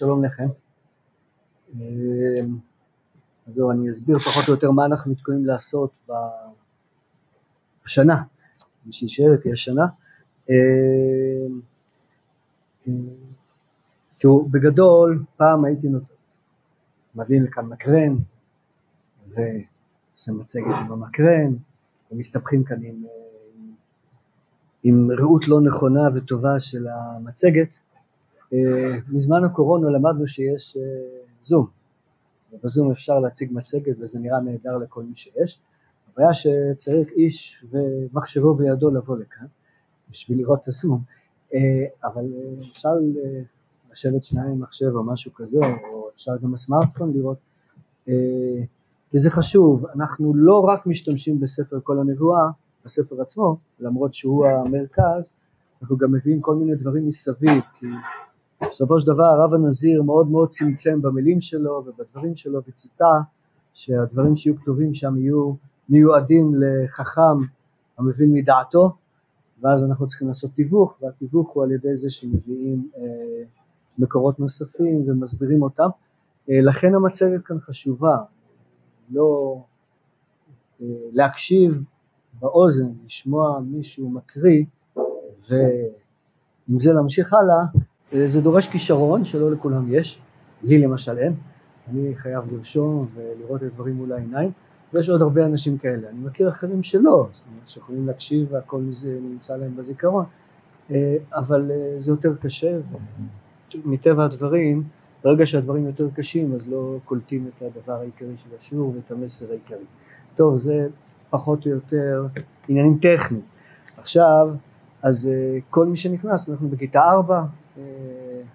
שלום לכם. אז זהו, אני אסביר פחות או יותר מה אנחנו מתכוונים לעשות בשנה, בשביל שיהיה תהיה שנה. תראו, בגדול, פעם הייתי מביא לכאן מקרן, ועושה מצגת עם המקרן, ומסתבכים כאן עם, עם, עם ראות לא נכונה וטובה של המצגת. מזמן הקורונה למדנו שיש זום, ובזום אפשר להציג מצגת וזה נראה נהדר לכל מי שיש. הבעיה שצריך איש ומחשבו בידו לבוא לכאן בשביל לראות את הזום, אבל אפשר לשבת שניים מחשב או משהו כזה, או אפשר גם בסמארטפון לראות, כי זה חשוב, אנחנו לא רק משתמשים בספר כל הנבואה, בספר עצמו, למרות שהוא המרכז, אנחנו גם מביאים כל מיני דברים מסביב, כי בסופו של דבר הרב הנזיר מאוד מאוד צמצם במילים שלו ובדברים שלו וציטה שהדברים שיהיו כתובים שם יהיו מיועדים לחכם המבין מדעתו ואז אנחנו צריכים לעשות תיווך והתיווך הוא על ידי זה שמביאים אה, מקורות נוספים ומסבירים אותם. אה, לכן המצגת כאן חשובה. לא אה, להקשיב באוזן לשמוע מישהו מקריא ועם זה להמשיך הלאה זה דורש כישרון שלא לכולם יש, לי למשל אין, אני חייב לרשום ולראות את הדברים מול העיניים, ויש עוד הרבה אנשים כאלה, אני מכיר אחרים שלא, זאת אומרת שיכולים להקשיב והכל מזה נמצא להם בזיכרון, אה, אבל אה, זה יותר קשה, ומטבע הדברים, ברגע שהדברים יותר קשים אז לא קולטים את הדבר העיקרי של השיעור ואת המסר העיקרי. טוב, זה פחות או יותר עניינים טכניים. עכשיו, אז אה, כל מי שנכנס, אנחנו בכיתה ארבע,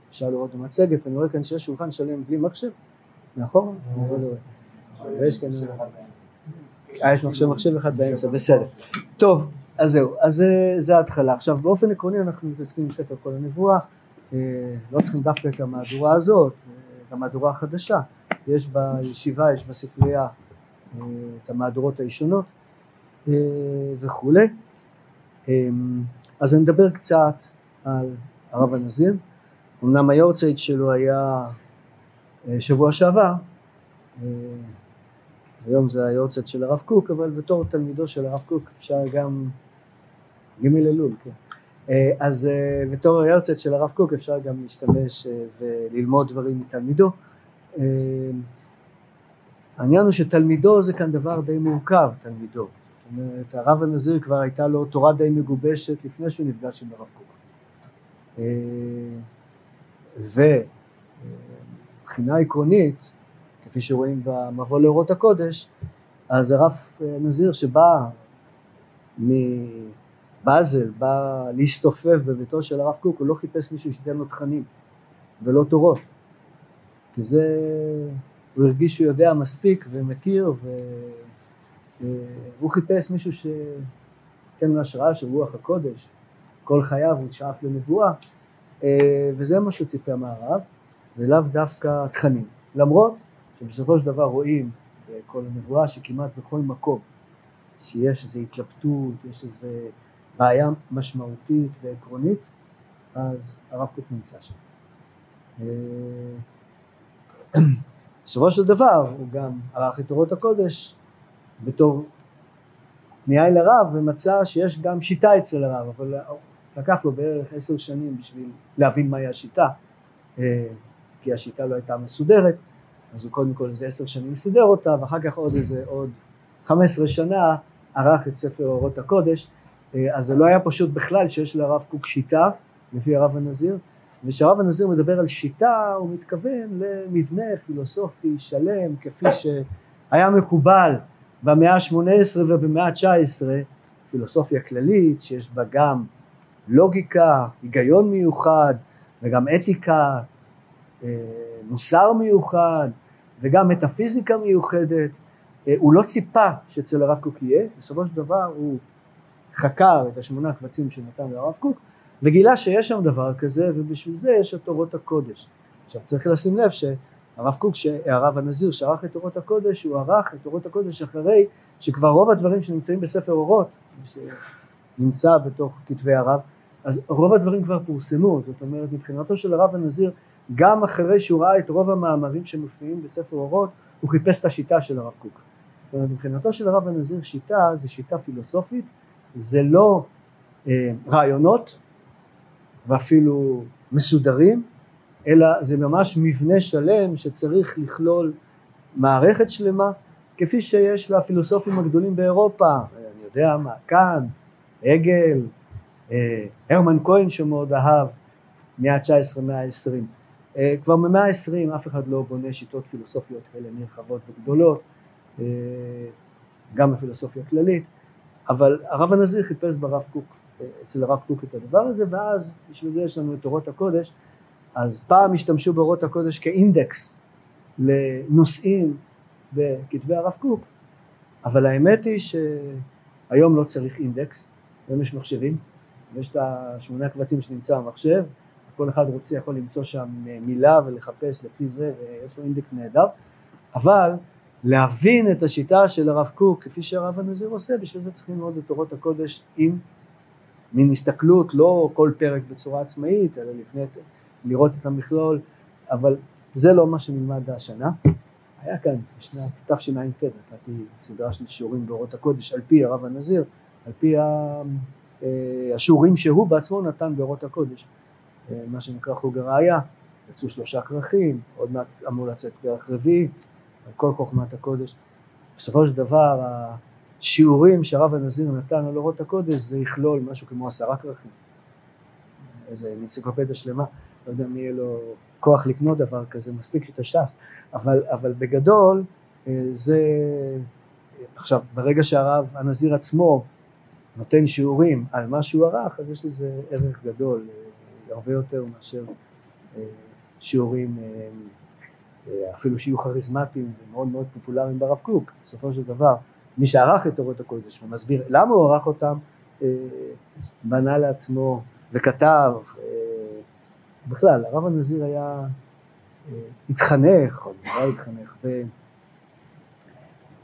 אפשר לראות במצגת, אני רואה כאן שיש שולחן שלם בלי מחשב, מאחורה? ויש כאן... אה, יש מחשב מחשב אחד באמצע, בסדר. טוב, אז זהו, אז זה ההתחלה. עכשיו, באופן עקרוני אנחנו מתעסקים עם ספר כל הנבואה, לא צריכים דווקא את המהדורה הזאת, את המהדורה החדשה. יש בישיבה, יש בספרייה את המהדורות הישונות וכולי. אז אני מדבר קצת על הרב הנזיר, אמנם היורצייט שלו היה אה, שבוע שעבר, אה, היום זה היורצייט של הרב קוק, אבל בתור תלמידו של הרב קוק אפשר גם, ג' אלול, כן. אה, אז בתור היורצייט של הרב קוק אפשר גם להשתמש וללמוד דברים מתלמידו. העניין הוא שתלמידו זה כאן דבר די מורכב, תלמידו. זאת אומרת, הרב הנזיר כבר הייתה לו תורה די מגובשת לפני שהוא נפגש עם הרב קוק. ומבחינה עקרונית, כפי שרואים במבוא לאורות הקודש, אז הרב נזיר שבא מבאזל, בא להסתופף בביתו של הרב קוק, הוא לא חיפש מישהו שייתן לו תכנים ולא תורות, כי זה, הוא הרגיש שהוא יודע מספיק ומכיר והוא חיפש מישהו שייתן לו השראה של רוח הקודש, כל חייו הוא שאף לנבואה אה, וזה מה שציפה מהרב, ולאו דווקא תכנים. למרות שבסופו של דבר רואים בכל הנבואה שכמעט בכל מקום שיש איזו התלבטות, יש איזו בעיה משמעותית ועקרונית, אז הרב קוק נמצא שם. אה, בסופו של דבר הוא גם ערך את תורות הקודש בתור פנייה אל הרב ומצא שיש גם שיטה אצל הרב, אבל לקח לו בערך עשר שנים בשביל להבין מהי השיטה, אה, כי השיטה לא הייתה מסודרת, אז הוא קודם כל איזה עשר שנים סידר אותה, ואחר כך עוד איזה עוד חמש עשרה שנה ערך את ספר אורות הקודש, אה, אז זה לא היה פשוט בכלל שיש לרב קוק שיטה, לפי הרב הנזיר, וכשהרב הנזיר מדבר על שיטה הוא מתכוון למבנה פילוסופי שלם כפי שהיה מקובל במאה ה-18 ובמאה ה-19, פילוסופיה כללית שיש בה גם לוגיקה, היגיון מיוחד וגם אתיקה, אה, מוסר מיוחד וגם מטאפיזיקה מיוחדת. אה, הוא לא ציפה שאצל הרב קוק יהיה, בסופו של דבר הוא חקר את השמונה קבצים שנתן לרב קוק וגילה שיש שם דבר כזה ובשביל זה יש את תורות הקודש. עכשיו צריך לשים לב שהרב קוק, הרב הנזיר שערך את תורות הקודש, הוא ערך את תורות הקודש אחרי שכבר רוב הדברים שנמצאים בספר אורות, שנמצא בתוך כתבי הרב, אז רוב הדברים כבר פורסמו, זאת אומרת מבחינתו של הרב הנזיר גם אחרי שהוא ראה את רוב המאמרים שמופיעים בספר אורות, הוא חיפש את השיטה של הרב קוק. זאת אומרת, מבחינתו של הרב הנזיר שיטה זה שיטה פילוסופית, זה לא אה, רעיונות ואפילו מסודרים, אלא זה ממש מבנה שלם שצריך לכלול מערכת שלמה, כפי שיש לפילוסופים הגדולים באירופה, אני יודע מה, קאנט, אה, הרמן כהן שמאוד אהב, מאה ה-19, מאה ה-20. אה, כבר במאה ה-20 אף אחד לא בונה שיטות פילוסופיות כאלה נרחבות וגדולות, אה, גם בפילוסופיה כללית, אבל הרב הנזיר חיפש ברב קוק, אצל הרב קוק את הדבר הזה, ואז בשביל זה יש לנו את אורות הקודש, אז פעם השתמשו באורות הקודש כאינדקס לנושאים בכתבי הרב קוק, אבל האמת היא שהיום לא צריך אינדקס, היום יש מחשבים, ויש את השמונה קבצים שנמצא במחשב, כל אחד רוצה יכול למצוא שם מילה ולחפש לפי זה ויש לו אינדקס נהדר, אבל להבין את השיטה של הרב קוק כפי שהרב הנזיר עושה, בשביל זה צריכים ללמוד את תורות הקודש עם מין הסתכלות, לא כל פרק בצורה עצמאית, אלא לפני, לראות את המכלול, אבל זה לא מה שנלמד השנה. היה כאן בשנת תשע"ט, נתתי סדרה של שיעורים באורות הקודש על פי הרב הנזיר, על פי אה, השיעורים שהוא בעצמו נתן באורות הקודש, אה, מה שנקרא חוג הראייה, יצאו שלושה כרכים, עוד מעט אמור לצאת כרך רביעי, על כל חוכמת הקודש. בסופו של דבר השיעורים שהרב הנזיר נתן על אורות הקודש זה יכלול משהו כמו עשרה כרכים, איזה אנציקלופדיה שלמה, לא יודע מי יהיה לו כוח לקנות דבר כזה, מספיק את הש"ס, אבל, אבל בגדול אה, זה, עכשיו ברגע שהרב הנזיר עצמו נותן שיעורים על מה שהוא ערך, אז יש לזה ערך גדול, אה, הרבה יותר מאשר אה, שיעורים אפילו שיהיו כריזמטיים ומאוד מאוד פופולריים ברב קוק, בסופו של דבר מי שערך את אורות הקודש ומסביר למה הוא ערך אותם, בנה לעצמו וכתב בכלל, הרב הנזיר היה, אה, התחנך, או נראה התחנך,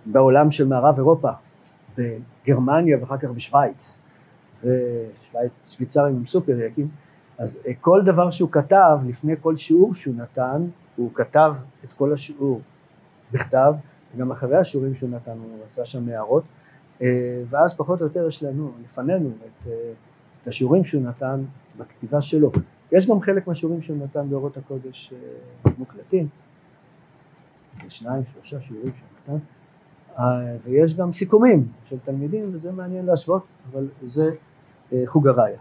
בעולם של מערב אירופה, בגרמניה ואחר כך בשוויץ, ושוויץ, שוויצרים הם סופר יקים, אז אה, כל דבר שהוא כתב, לפני כל שיעור שהוא נתן, הוא כתב את כל השיעור בכתב, וגם אחרי השיעורים שהוא נתן הוא עשה שם הערות, אה, ואז פחות או יותר יש לנו, לפנינו, את, את השיעורים שהוא נתן בכתיבה שלו. יש גם חלק מהשיעורים שהוא נתן באורות הקודש אה, מוקלטים, זה שניים, שלושה שיעורים שהוא נתן, אה, ויש גם סיכומים של תלמידים, וזה מעניין להשוות, אבל זה אה, חוג הראיה.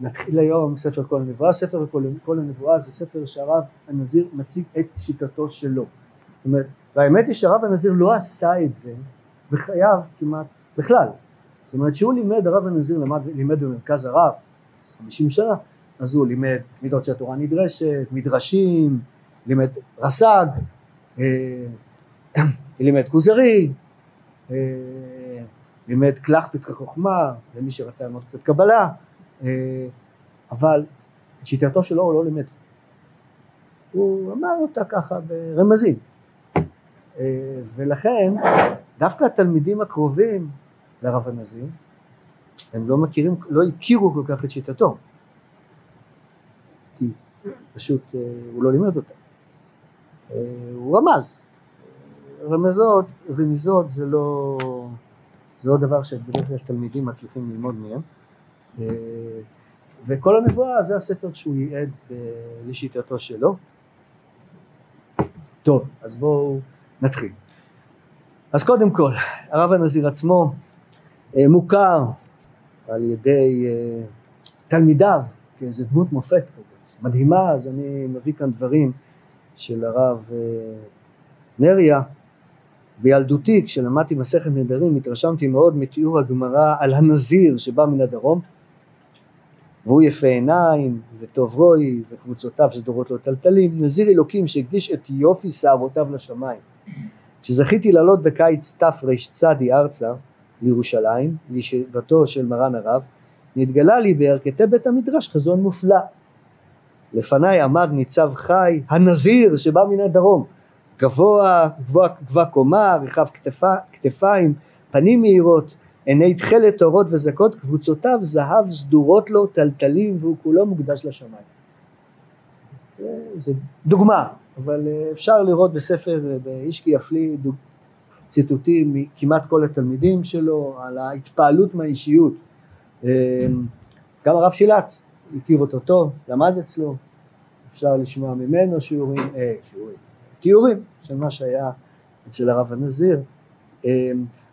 נתחיל היום ספר כל הנבואה, ספר כל, הנבואה זה ספר שהרב הנזיר מציג את שיטתו שלו. זאת אומרת, והאמת היא שהרב הנזיר לא עשה את זה בחייו כמעט בכלל. זאת אומרת שהוא לימד, הרב הנזיר לימד, לימד במרכז הרב, 50 שנה, אז הוא לימד מידות שהתורה נדרשת, מדרשים, לימד רס"ג, אה, לימד כוזרי, אה, לימד קלח פתחי חוכמה, למי שרצה ללמוד קצת קבלה, אה, אבל את שיטתו שלו הוא לא לימד. הוא אמר אותה ככה ברמזים. ולכן דווקא התלמידים הקרובים לרב הנזיר, הם לא מכירים, לא הכירו כל כך את שיטתו. כי פשוט אה, הוא לא לימד אותה. אה, הוא רמז. רמזות, רמיזות זה לא, זה לא דבר שבדרך כלל תלמידים מצליחים ללמוד מהם. אה, וכל הנבואה זה הספר שהוא ייעד לשיטתו שלו. טוב, אז בואו נתחיל. אז קודם כל, הרב הנזיר עצמו מוכר על ידי תלמידיו כאיזה דמות מופת כזה. מדהימה, אז אני מביא כאן דברים של הרב אה, נריה. בילדותי, כשלמדתי מסכת נדרים, התרשמתי מאוד מתיאור הגמרא על הנזיר שבא מן הדרום, והוא יפה עיניים וטוב רוי וקבוצותיו סדורות לו טלטלים, נזיר אלוקים שהקדיש את יופי שערותיו לשמיים. כשזכיתי לעלות בקיץ תרצ"ד ארצה לירושלים, לישיבתו של מרן הרב, נתגלה לי בירכתי בית המדרש חזון מופלא. לפניי עמד ניצב חי, הנזיר שבא מן הדרום, גבוה, גבוה, גבוה קומה, רחב כתפה, כתפיים, פנים מהירות, עיני תכלת אורות וזקות, קבוצותיו זהב סדורות לו, טלטלים, והוא כולו מוקדש לשמיים. זה דוגמה, אבל אפשר לראות בספר באישקי יפלי דוג... ציטוטים מכמעט כל התלמידים שלו על ההתפעלות מהאישיות. גם הרב שילת הכיר אותו טוב, למד אצלו, אפשר לשמוע ממנו שיעורים, אה, שיעורים, תיאורים של מה שהיה אצל הרב הנזיר.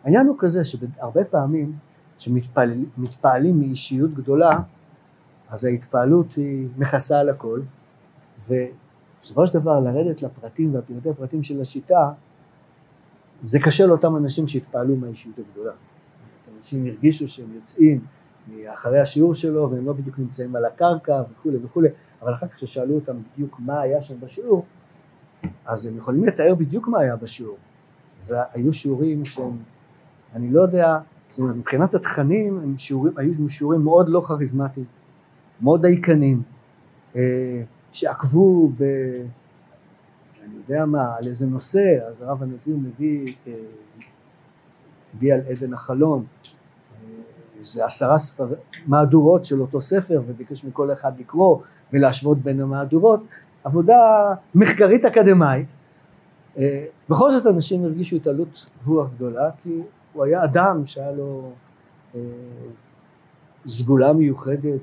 העניין הוא כזה שהרבה פעמים כשמתפעלים מאישיות גדולה אז ההתפעלות היא מכסה על הכל ובסופו של דבר לרדת לפרטים והפרטי הפרטים של השיטה זה קשה לאותם אנשים שהתפעלו מהאישיות הגדולה. אנשים הרגישו שהם יוצאים מאחרי השיעור שלו והם לא בדיוק נמצאים על הקרקע וכולי וכולי אבל אחר כך כששאלו אותם בדיוק מה היה שם בשיעור אז הם יכולים לתאר בדיוק מה היה בשיעור. זה היו שיעורים שהם, אני לא יודע, זאת אומרת מבחינת התכנים הם שיעורים, היו שיעורים מאוד לא כריזמטיים, מאוד דייקנים, אה, שעקבו ב... אני יודע מה, על איזה נושא, אז הרב הנזיר מביא, אה, הביא על עדן החלון, אה, איזה עשרה ספר, מהדורות של אותו ספר וביקש מכל אחד לקרוא ולהשוות בין המהדורות, עבודה מחקרית אקדמאית. אה, בכל זאת אנשים הרגישו התעלות רוח גדולה כי הוא היה אדם שהיה לו סגולה מיוחדת,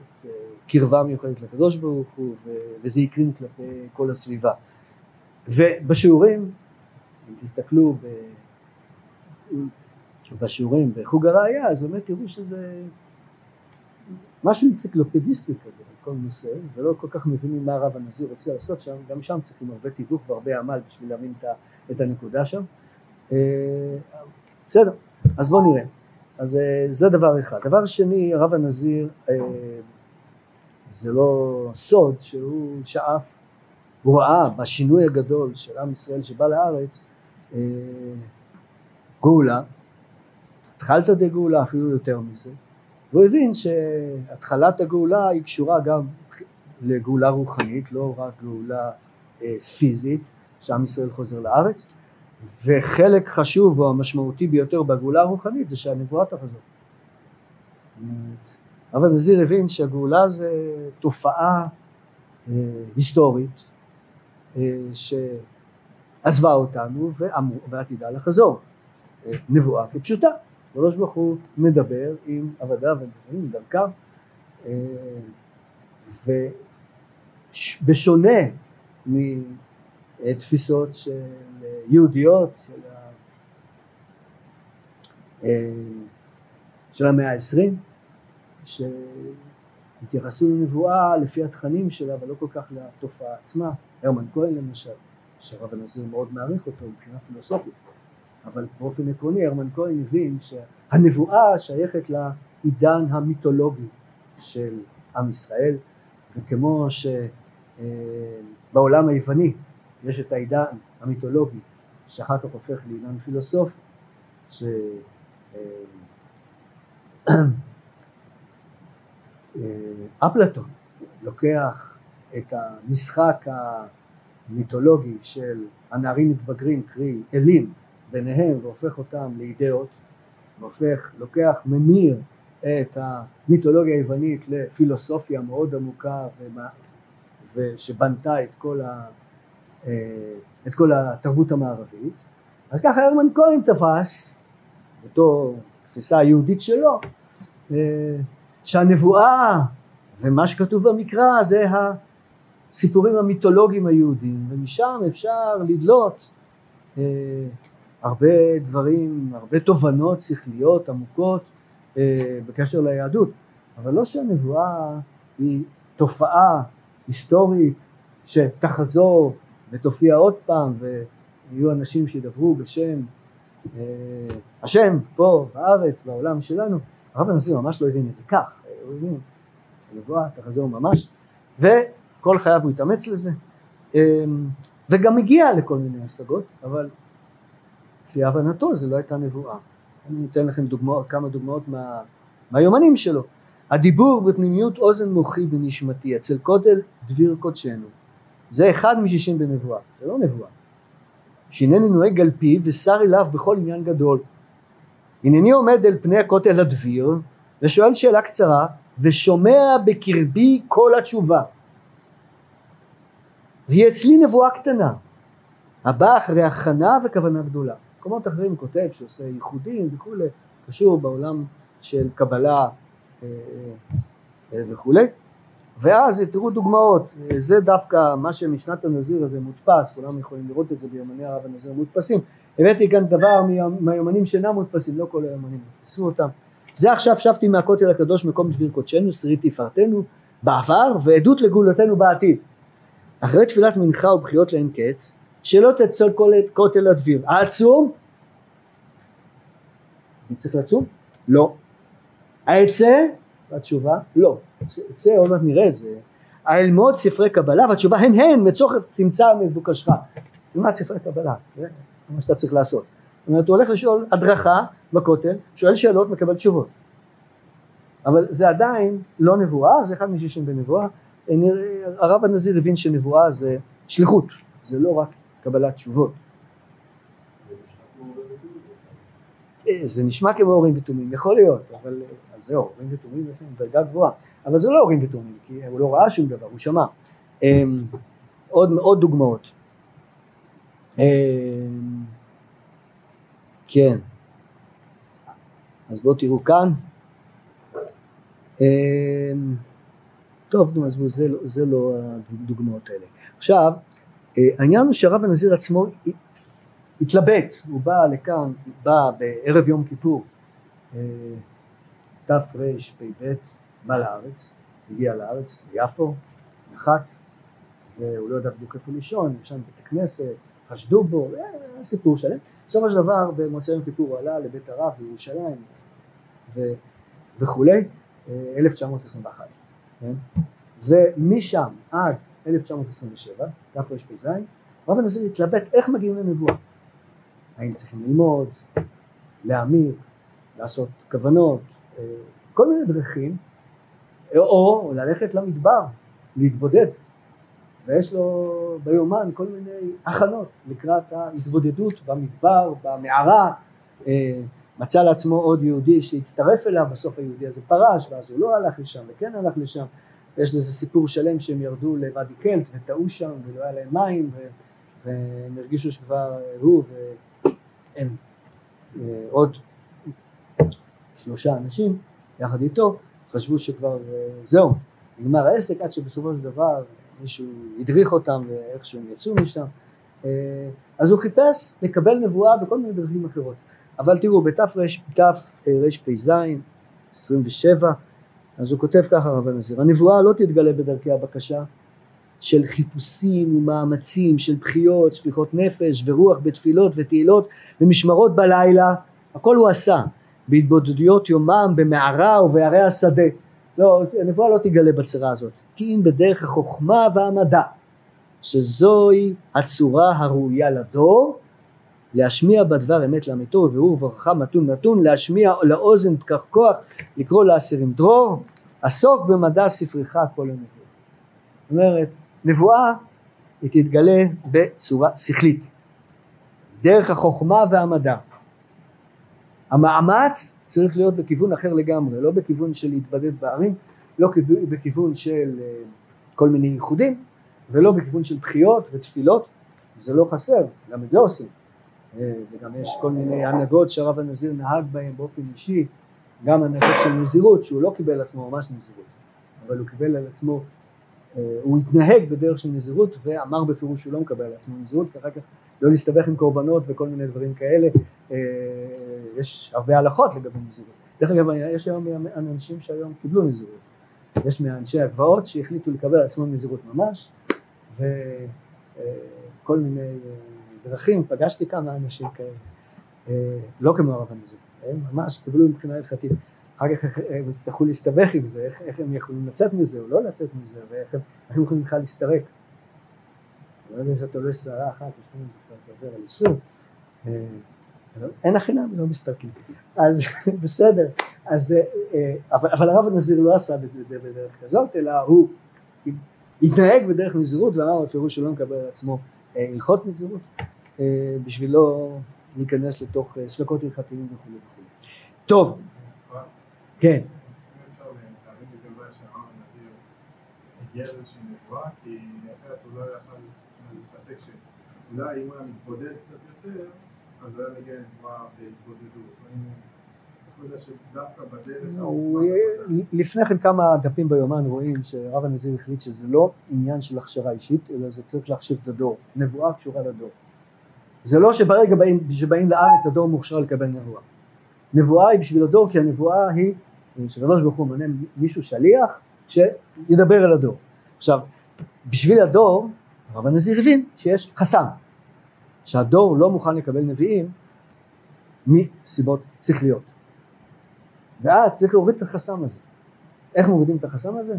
קרבה מיוחדת לקדוש ברוך הוא וזה הקרין כלפי כל הסביבה. ובשיעורים, אם תסתכלו. בשיעורים בחוג הראייה, אז באמת תראו שזה משהו אנציקלופדיסטי כזה בכל נושא, ולא כל כך מבינים מה הרב הנזיר רוצה לעשות שם, גם שם צריכים הרבה תיווך והרבה עמל בשביל להבין את הנקודה שם. אה, בסדר, אז בואו נראה. אז אה, זה דבר אחד. דבר שני, הרב הנזיר, אה, זה לא סוד שהוא שאף הוא ראה בשינוי הגדול של עם ישראל שבא לארץ גאולה, התחלת דגאולה אפילו יותר מזה, והוא הבין שהתחלת הגאולה היא קשורה גם לגאולה רוחנית, לא רק גאולה אה, פיזית, שעם ישראל חוזר לארץ, וחלק חשוב או המשמעותי ביותר בגאולה הרוחנית זה שהנבואה תחזור. אבל נזיר הבין שהגאולה זה תופעה אה, היסטורית שעזבה אותנו ועתידה לחזור. נבואה כפשוטה, הקדוש ברוך הוא מדבר עם עבדיו ונביאים דרכם ובשונה מתפיסות של יהודיות של, של המאה העשרים שהתייחסו לנבואה לפי התכנים שלה אבל לא כל כך לתופעה עצמה. הרמן כהן למשל, שהרב הנזיר מאוד מעריך אותו מבחינה פילוסופית, אבל באופן עקרוני הרמן כהן הבין שהנבואה שייכת לעידן המיתולוגי של עם ישראל, וכמו שבעולם היווני יש את העידן המיתולוגי שאחר כך הופך לעידן פילוסופי, שאפלטון לוקח את המשחק המיתולוגי של הנערים מתבגרים, קרי אלים, ביניהם והופך אותם לאידאות, והופך, לוקח, ממיר את המיתולוגיה היוונית לפילוסופיה מאוד עמוקה ומה, ושבנתה את כל, ה, אה, את כל התרבות המערבית, אז ככה הרמן כהן תפס, אותו תפיסה היהודית שלו, אה, שהנבואה ומה שכתוב במקרא זה הסיפורים המיתולוגיים היהודיים, ומשם אפשר לדלות אה, הרבה דברים, הרבה תובנות שכליות עמוקות אה, בקשר ליהדות, אבל לא שהנבואה היא תופעה היסטורית שתחזור ותופיע עוד פעם ויהיו אנשים שידברו בשם אה, השם פה בארץ, בעולם שלנו, הרב הנשיא ממש לא הבין את זה כך, הוא הבין שנבואה תחזור ממש, ו... כל חייו הוא התאמץ לזה, אמ, וגם הגיע לכל מיני השגות, אבל לפי הבנתו זה לא הייתה נבואה. אני אתן לכם דוגמאות, כמה דוגמאות מה, מהיומנים שלו. הדיבור בפנימיות אוזן מוחי בנשמתי, אצל כותל דביר קודשנו. זה אחד משישים בנבואה, זה לא נבואה. שהנני נוהג על פיו ושר אליו בכל עניין גדול. הנני עומד אל פני הכותל הדביר ושואל שאלה קצרה ושומע בקרבי כל התשובה. והיא אצלי נבואה קטנה, הבאה אחרי הכנה וכוונה גדולה. במקומות אחרים כותב שעושה ייחודים וכולי, קשור בעולם של קבלה אה, אה, וכולי. ואז תראו דוגמאות, זה דווקא מה שמשנת הנזיר הזה מודפס, כולם יכולים לראות את זה ביומני הרב הנזיר מודפסים. הבאתי כאן דבר מהיומנים שאינם מודפסים, לא כל היומנים, תעשו אותם. זה עכשיו שבתי מהכותל הקדוש מקום דביר קודשנו, שריד תפארתנו בעבר ועדות לגאולתנו בעתיד. אחרי תפילת מנחה ובחיות לאין קץ, שלא תצול כותל הדביר. העצום? אני צריך לצום? לא. האצא? והתשובה לא. אצא עוד מעט נראה את זה. האלמוד ספרי קבלה והתשובה הן הן מצורך תמצא מבוקשך. תלמד ספרי קבלה, זה מה שאתה צריך לעשות. זאת אומרת הוא הולך לשאול הדרכה בכותל, שואל שאלות מקבל תשובות. אבל זה עדיין לא נבואה, זה אחד משישים בנבואה. הרב הנזיר הבין שנבואה זה שליחות, זה לא רק קבלת תשובות. אה, זה נשמע כמו הורים ותומים, יכול להיות, אבל אה, זהו, הורים ותומים יש להם דרגה גבוהה, אבל זה לא הורים ותומים, כי הוא לא ראה שום דבר, הוא שמע. אמ, עוד, עוד דוגמאות. אמ, כן, אז בואו תראו כאן. אמ, טוב, נו, אז זה, זה לא הדוגמאות האלה. עכשיו, העניין הוא שהרב הנזיר עצמו התלבט, הוא בא לכאן, בא בערב יום כיפור, אה, תרפ"ב, בא לארץ, הגיע לארץ, ליפו, נחת, והוא לא יודע בדיוק איפה לישון, ישן בבית הכנסת, חשדו בו, אה, סיפור שלם. בסופו של דבר במוצאי יום כיפור הוא עלה לבית הרב בירושלים ו- וכולי, 1921. כן? ומשם עד 1927, תרפ"ז, רב הנזיר התלבט איך מגיעים לנבואה. האם צריכים ללמוד, להמיר, לעשות כוונות, אה, כל מיני דרכים, או ללכת למדבר, להתבודד. ויש לו ביומן כל מיני הכנות לקראת ההתבודדות במדבר, במערה. אה, מצא לעצמו עוד יהודי שהצטרף אליו, בסוף היהודי הזה פרש, ואז הוא לא הלך לשם וכן הלך לשם. יש לזה סיפור שלם שהם ירדו לוואדי קלט וטעו שם ולא היה להם מים והם הרגישו שכבר הוא והם אה, עוד שלושה אנשים יחד איתו חשבו שכבר אה, זהו נגמר העסק עד שבסופו של דבר מישהו הדריך אותם ואיכשהו הם יצאו משם. אה, אז הוא חיפש לקבל נבואה בכל מיני דרכים אחרות. אבל תראו בתרפ"ז 27 אז הוא כותב ככה רב הנזיר, הנבואה לא תתגלה בדרכי הבקשה של חיפושים ומאמצים, של בחיות, שפיכות נפש ורוח בתפילות ותהילות ומשמרות בלילה, הכל הוא עשה, בהתבודדויות יומם במערה ובערי השדה. לא, הנבואה לא תגלה בצרה הזאת, כי אם בדרך החוכמה והמדע, שזוהי הצורה הראויה לדור, להשמיע בדבר אמת לאמיתו ובירור וברכה מתון נתון להשמיע לאוזן פקח כוח לקרוא לאסירים דרור עסוק במדע ספרך כל הנבואה. זאת אומרת נבואה היא תתגלה בצורה שכלית. דרך החוכמה והמדע. המאמץ צריך להיות בכיוון אחר לגמרי לא בכיוון של להתבדד בערים לא בכיוון של אה, כל מיני ייחודים ולא בכיוון של בחיות ותפילות. זה לא חסר גם את זה עושים וגם יש כל מיני הנהגות שהרב הנזיר נהג בהם באופן אישי, גם הנהגות של נזירות, שהוא לא קיבל על עצמו ממש נזירות, אבל הוא קיבל על עצמו, אה, הוא התנהג בדרך של נזירות ואמר בפירוש שהוא לא מקבל על עצמו נזירות, ואחר כך לא להסתבך עם קורבנות וכל מיני דברים כאלה, אה, יש הרבה הלכות לגבי נזירות. דרך אגב, יש היום אנשים שהיום קיבלו נזירות, יש מאנשי הגבעות שהחליטו לקבל על עצמם נזירות ממש, וכל מיני דרכים, פגשתי כמה אנשים כאלה, אה, לא כמו הרב הנזיר, הם ממש קיבלו מבחינה הלכתית, אחר כך הם יצטרכו להסתבך עם זה, איך, איך הם יכולים לצאת מזה או לא לצאת מזה, ואיך הם, הם יכולים בכלל להסתרק. לא יודע שאתה לא יש שערה אחת, יש לנו כבר לדבר על איסור. אה, אין החינם, לא מסתרקים. אז בסדר, אז, אה, אבל, אבל הרב הנזיר לא עשה בדרך כזאת, אלא הוא התנהג בדרך נזירות ואמר בפירוש שלא מקבל על עצמו הלכות נזירות. אה, בשביל לא להיכנס לתוך אה, ספקות הלכתיים וכו' וכו'. טוב, כן. אם הוא היה מתבודד קצת יותר, אז הוא היה מגיע לנבואה בהתבודדות. לפני כן כמה דפים ביומן רואים שרב הנזיר החליט שזה לא עניין של הכשרה אישית, אלא זה צריך להכשיר את הדור. נבואה קשורה לדור. זה לא שברגע באים, שבאים לארץ הדור מוכשר לקבל נבואה. נבואה היא בשביל הדור כי הנבואה היא שקדוש ברוך הוא מונה מישהו שליח שידבר אל הדור. עכשיו בשביל הדור הרב הנזיר הבין שיש חסם שהדור לא מוכן לקבל נביאים מסיבות שכליות ואז צריך להוריד את החסם הזה. איך מורידים את החסם הזה?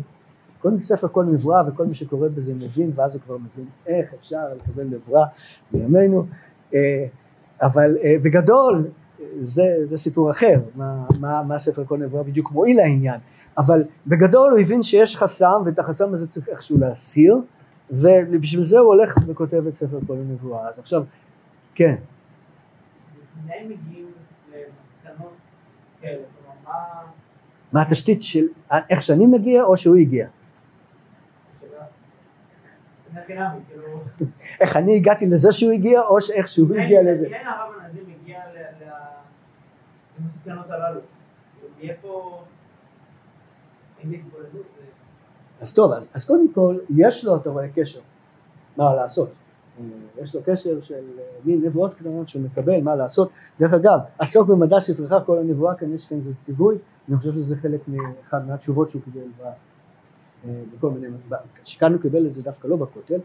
כל ספר כל נבואה וכל מי שקורא בזה מבין ואז הוא כבר מבין איך אפשר לקבל נבואה בימינו אה, אבל אה, בגדול זה, זה סיפור אחר מה, מה, מה ספר כל נבואה בדיוק מועיל לעניין אבל בגדול הוא הבין שיש חסם ואת החסם הזה צריך איכשהו להסיר ובשביל זה הוא הולך וכותב את ספר כל הנבואה אז עכשיו כן. מה... התשתית של איך שאני מגיע או שהוא הגיע. איך אני הגעתי לזה שהוא הגיע או איך שהוא הגיע לזה כן הרב ל- ל- למסקנות הללו. כאילו, מאיפה... אז טוב, אז, אז קודם כל, יש לו, אתה רואה, קשר, מה לעשות. אה, יש לו קשר של אה, מין נבואות קטנות שהוא מקבל, מה לעשות. דרך אגב, עסוק במדע ספרך כל הנבואה, כאן יש כאן איזה ציווי, אני חושב שזה חלק מאחד מהתשובות שהוא קיבל בכל מיני, שכאן הוא קיבל את זה דווקא לא בכותל,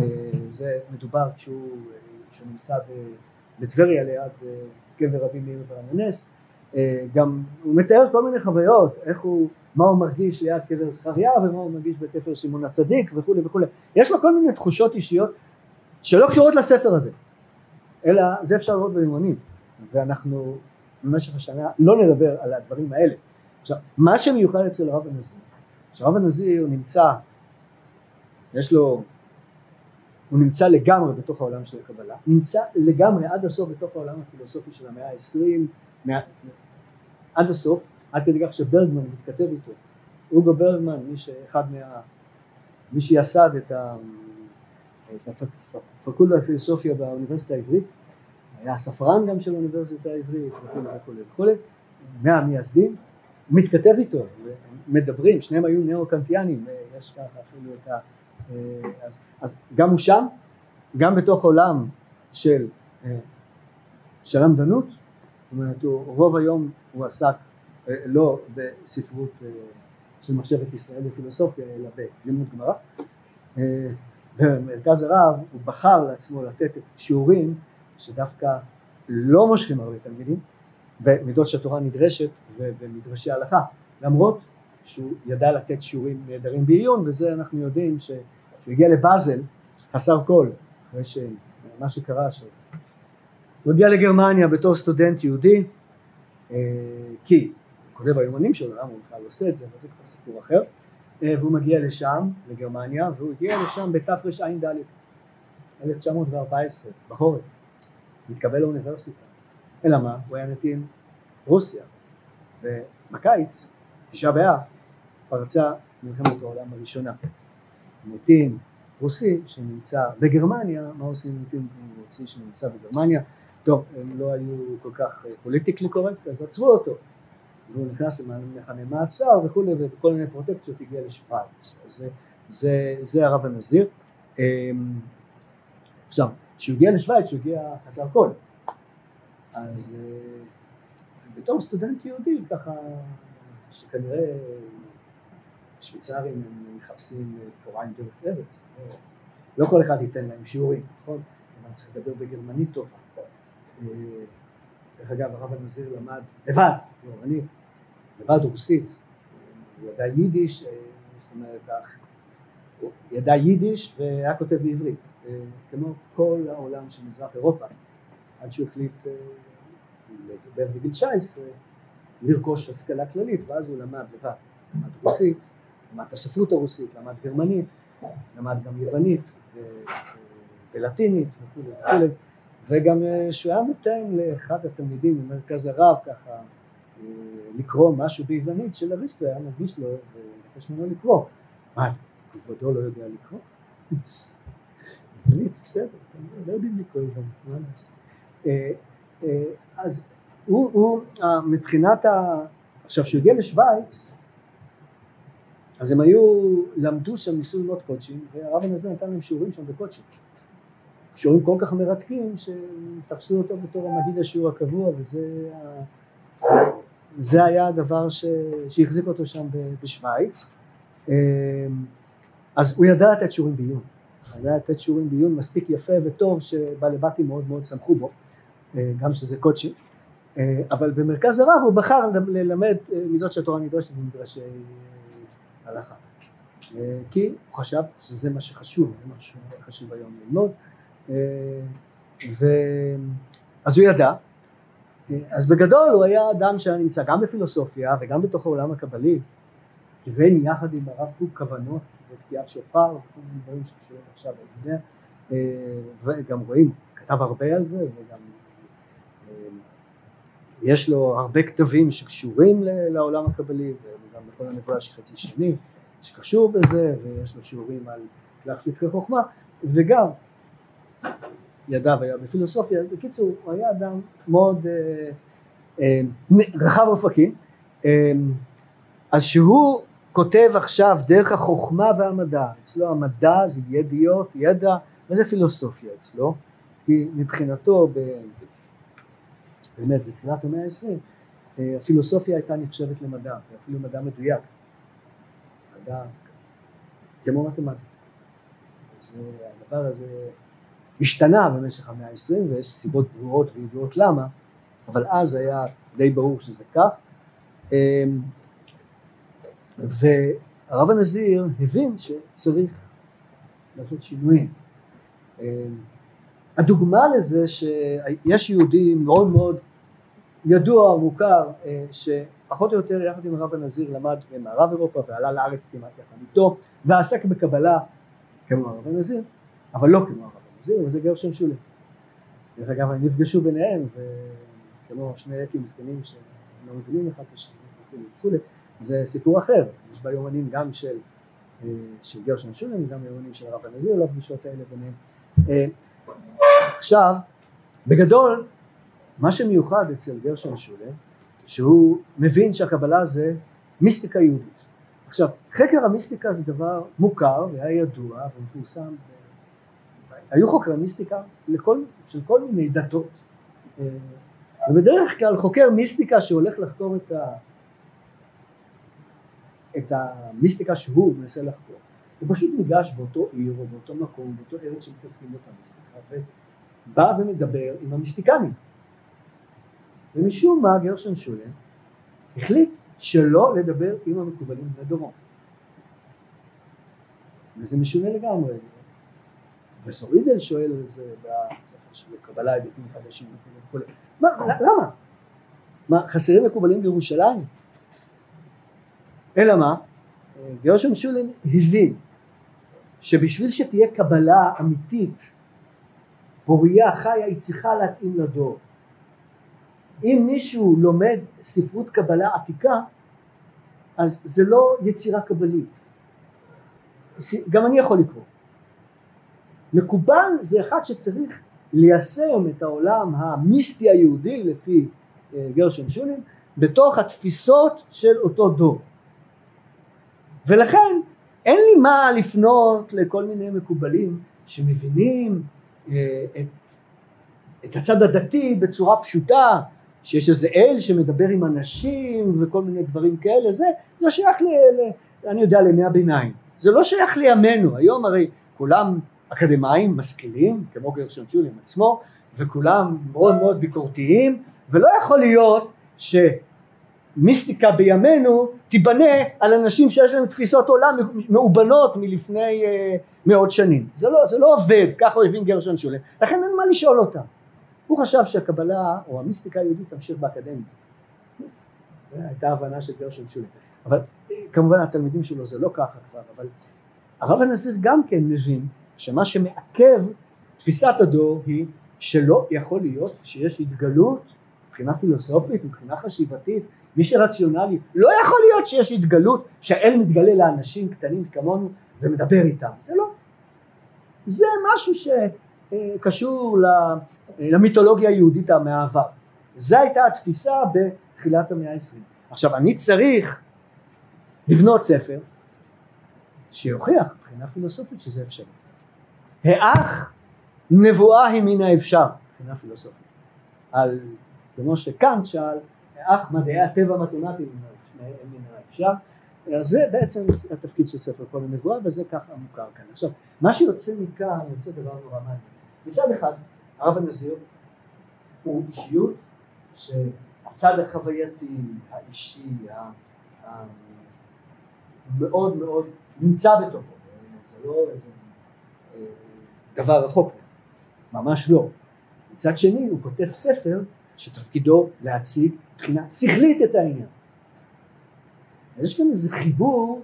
אה, זה מדובר כשהוא אה, שהוא נמצא ב- בטבריה ליד אה, קבר רבי מאיר ברננס, אה, גם הוא מתאר כל מיני חוויות, איך הוא, מה הוא מרגיש ליד קבר זכריה ומה הוא מרגיש בקבר שמעון הצדיק וכולי וכולי. יש לו כל מיני תחושות אישיות שלא קשורות לספר הזה, אלא זה אפשר לראות באימונים, ואנחנו במשך השנה לא נדבר על הדברים האלה. עכשיו, מה שמיוחד אצל הרב הנזיר, שהרב הנזיר נמצא, יש לו, הוא נמצא לגמרי בתוך העולם של הקבלה, נמצא לגמרי עד הסוף בתוך העולם הפילוסופי של המאה העשרים, מה- עד הסוף, עד כדי כך שברגמן מתכתב איתו. אוגו ברגמן, מי שאחד מה... מי שיסד את, הפקולטה לפילוסופיה באוניברסיטה העברית, היה ספרן גם של האוניברסיטה העברית וכולי וכולי וכולי, מהמייסדים, מתכתב איתו, ומדברים, שניהם היו ניאו-קנטיאנים, יש ככה אפילו את ה... אז, אז גם הוא שם, גם בתוך עולם של, אה, של למדנות, זאת אומרת, הוא, רוב היום הוא עסק אה, לא בספרות אה, של מחשבת ישראל בפילוסופיה, אלא בלימוד גמרא. אה, במרכז הרב הוא בחר לעצמו לתת שיעורים שדווקא לא מושכים הרבה תלמידים, ומידות שהתורה נדרשת ובמדרשי ההלכה, למרות שהוא ידע לתת שיעורים נהדרים בעיון, וזה אנחנו יודעים ש... שהוא הגיע לבאזל חסר כל, אחרי שמה שקרה, שהוא הגיע לגרמניה בתור סטודנט יהודי, אה, כי הוא כותב ביומנים שלו, למה הוא בכלל עושה את זה, אבל זה כבר סיפור אחר, אה, והוא מגיע לשם, לגרמניה, והוא הגיע לשם בתרע"ד, 1914, בחורף, מתקבל לאוניברסיטה, אלא מה? הוא היה נתין רוסיה, ובקיץ, תשעה באב, פרצה מלחמת העולם הראשונה. נתין רוסי שנמצא בגרמניה, מה עושים נתין רוסי שנמצא בגרמניה? טוב, הם לא היו כל כך פוליטיקלי קורקט, אז עצרו אותו. והוא נכנס למחנה מעצר וכולי, וכל מיני פרוטקציות הגיע לשוויץ. אז זה, זה, זה הרב הנזיר. עכשיו, כשהוא הגיע לשוויץ הוא הגיע חסר כל. אז בתור סטודנט יהודי, ככה, שכנראה שוויצרים הם מחפשים תורה עם דרך ארץ. לא כל אחד ייתן להם שיעורים, נכון? אבל צריך לדבר בגרמנית טובה. דרך אגב, הרב הנזיר למד לבד, גרמנית, לבד רוסית, הוא ידע יידיש, זאת אומרת, הוא ידע יידיש והיה כותב בעברית, כמו כל העולם של מזרח אירופה, עד שהוא החליט בערך בגיל 19 לרכוש השכלה כללית, ואז הוא למד לבד, למד רוסית, למד את הספרות הרוסית, למד גרמנית, למד גם יוונית ולטינית וכולי וכולי, וגם שהוא היה נותן לאחד התלמידים במרכז הרב ככה לקרוא משהו ביוונית של אריסטו, היה מגיש לו ולבקש ממנו לקרוא. מה, כבודו לא יודע לקרוא? עברית, בסדר, לא יודעים לקרוא עברית, מה לעשות. אה, אה, אז הוא, הוא אה, מבחינת ה... עכשיו, כשהוא הגיע לשוויץ, אז הם היו, למדו שם, ניסו ללמוד קודשים, והרב הנזיר נתן להם שיעורים שם בקודשים. שיעורים כל כך מרתקים, שתפסו אותו בתור המגיד השיעור הקבוע, וזה זה היה הדבר ש, שהחזיק אותו שם בשוויץ. אז הוא ידע לתת שיעורים בעיון, הוא ידע לתת שיעורים בעיון מספיק יפה וטוב שבעלי בתים מאוד מאוד שמחו בו, גם שזה קודשי, אבל במרכז הרב הוא בחר ללמד מידות שהתורה נדרשת במדרשי הלכה, כי הוא חשב שזה מה שחשוב, זה מה שחשוב היום ללמוד, ו... אז הוא ידע, אז בגדול הוא היה אדם שהיה נמצא גם בפילוסופיה וגם בתוך העולם הקבלי, כיוון יחד עם הרב קוק כוונות ותקיעת שופר וכל מיני דברים שקשורים עכשיו, אני יודע, וגם רואים, כתב הרבה על זה וגם יש לו הרבה כתבים שקשורים לעולם הקבלי וגם לכל הנבואה של חצי שני שקשור בזה ויש לו שיעורים על להחליט כחוכמה וגם ידיו היה בפילוסופיה, אז בקיצור הוא היה אדם מאוד אה, אה, רחב אופקים, אה, אז שהוא כותב עכשיו דרך החוכמה והמדע, אצלו המדע זה ידיעות, ידע, וזה פילוסופיה אצלו, כי מבחינתו באמת בתחילת המאה העשרים הפילוסופיה הייתה נחשבת למדע, אפילו מדע מדויק, מדע כמו מתמטיקה, אז הדבר הזה השתנה במשך המאה העשרים ויש סיבות ברורות וידועות למה, אבל אז היה די ברור שזה כך. אמ, והרב הנזיר הבין שצריך לעשות שינויים. הדוגמה לזה שיש יהודי מאוד מאוד ידוע, מוכר, אה, שפחות או יותר יחד עם הרב הנזיר למד במערב אירופה ועלה לארץ כמעט יחד איתו ועסק בקבלה כמו הרב הנזיר, אבל לא כמו הרב זהו, זה גרשון שולי. דרך אגב, הם נפגשו ביניהם, וכמו שני יקים מסכנים שלא מבינים אחד את השני וכולי, זה סיפור אחר, יש בה יומנים גם של, אה, של גרשון שולי וגם יומנים של הרב הנזיר לפגישות האלה ביניהם. עכשיו, בגדול, מה שמיוחד אצל גרשון שולי, שהוא מבין שהקבלה זה מיסטיקה יהודית. עכשיו, חקר המיסטיקה זה דבר מוכר והיה ידוע ומפורסם היו חוקרי מיסטיקה לכל, של כל מיני דתות ובדרך כלל חוקר מיסטיקה שהולך לחקור את, ה, את המיסטיקה שהוא מנסה לחקור הוא פשוט ניגש באותו עיר או באותו מקום, באותו ארץ שמתעסקים באותה מיסטיקה ובא ומדבר עם המיסטיקנים ומשום מה גרשון שולם החליט שלא לדבר עם המקובלים בדורו וזה משונה לגמרי פרופסור אידל שואל על זה של קבלה היבטים חדשים וכולי. מה, למה? מה, חסרים מקובלים בירושלים? אלא מה? גרשון שולין הבין שבשביל שתהיה קבלה אמיתית, פוריה, חיה, היא צריכה להתאים לדור. אם מישהו לומד ספרות קבלה עתיקה, אז זה לא יצירה קבלית. גם אני יכול לקרוא. מקובל זה אחד שצריך ליישם את העולם המיסטי היהודי לפי אה, גרשון שולין בתוך התפיסות של אותו דור ולכן אין לי מה לפנות לכל מיני מקובלים שמבינים אה, את, את הצד הדתי בצורה פשוטה שיש איזה אל שמדבר עם אנשים וכל מיני דברים כאלה. זה, זה שייך ל, ל, אני יודע לימי הביניים. זה לא שייך לימינו. היום הרי כולם אקדמאים משכילים כמו גרשון שולים עצמו וכולם מאוד מאוד ביקורתיים ולא יכול להיות שמיסטיקה בימינו תיבנה על אנשים שיש להם תפיסות עולם מאובנות מלפני uh, מאות שנים. זה לא, זה לא עובד ככה הבין גרשון שולם לכן אין מה לשאול אותם. הוא חשב שהקבלה או המיסטיקה היהודית תמשיך באקדמיה. זו הייתה הבנה של גרשון שולם אבל אה, כמובן התלמידים שלו זה לא ככה כבר אבל הרב הנזיר גם כן מבין שמה שמעכב תפיסת הדור היא שלא יכול להיות שיש התגלות מבחינה פילוסופית, מבחינה חשיבתית, מי שרציונלי, לא יכול להיות שיש התגלות שהאל מתגלה לאנשים קטנים כמונו ומדבר איתם, זה לא. זה משהו שקשור למיתולוגיה היהודית מהעבר. זו הייתה התפיסה בתחילת המאה העשרים. עכשיו אני צריך לבנות ספר שיוכיח מבחינה פילוסופית שזה אפשרי. האח נבואה היא מן האפשר מבחינה פילוסופית. על, כמו שקאנט שאל, האח מדעי הטבע מתמטיים מן האפשר. אז זה בעצם התפקיד של ספר כל הנבואה וזה ככה מוכר כאן. עכשיו מה שיוצא מכאן יוצא דבר נורא מעניין. מצד אחד הרב הנזיר הוא אישיות שהצד החווייתי, האישי, המאוד מאוד נמצא בתוכו, זה לא איזה אה, דבר רחוק, ממש לא. מצד שני הוא כותב ספר שתפקידו להציג מבחינה שכלית את העניין. יש כאן איזה חיבור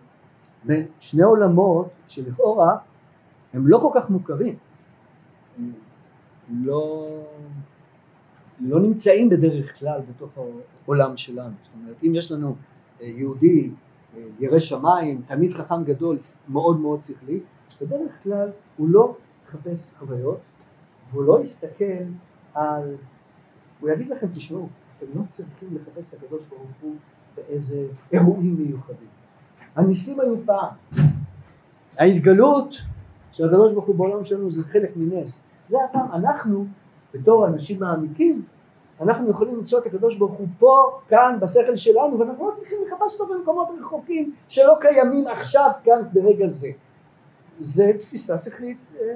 בין שני עולמות שלכאורה הם לא כל כך מוכרים, לא, לא נמצאים בדרך כלל בתוך העולם שלנו. זאת אומרת, אם יש לנו אה, יהודי אה, ירא שמיים, תלמיד חכם גדול, מאוד מאוד שכלי, בדרך כלל הוא לא מחפש חוויות והוא לא יסתכל על, הוא יגיד לכם תשמעו, אתם לא צריכים לחפש את הקדוש ברוך הוא באיזה אירועים מיוחדים. הניסים היו פעם. ההתגלות של הקדוש ברוך הוא בעולם שלנו זה חלק מנס. זה הפעם, אנחנו בתור אנשים מעמיקים אנחנו יכולים למצוא את הקדוש ברוך הוא פה, כאן, בשכל שלנו, ואנחנו לא צריכים לחפש אותו במקומות רחוקים שלא קיימים עכשיו, כאן, ברגע זה. זה תפיסה שכלית אה,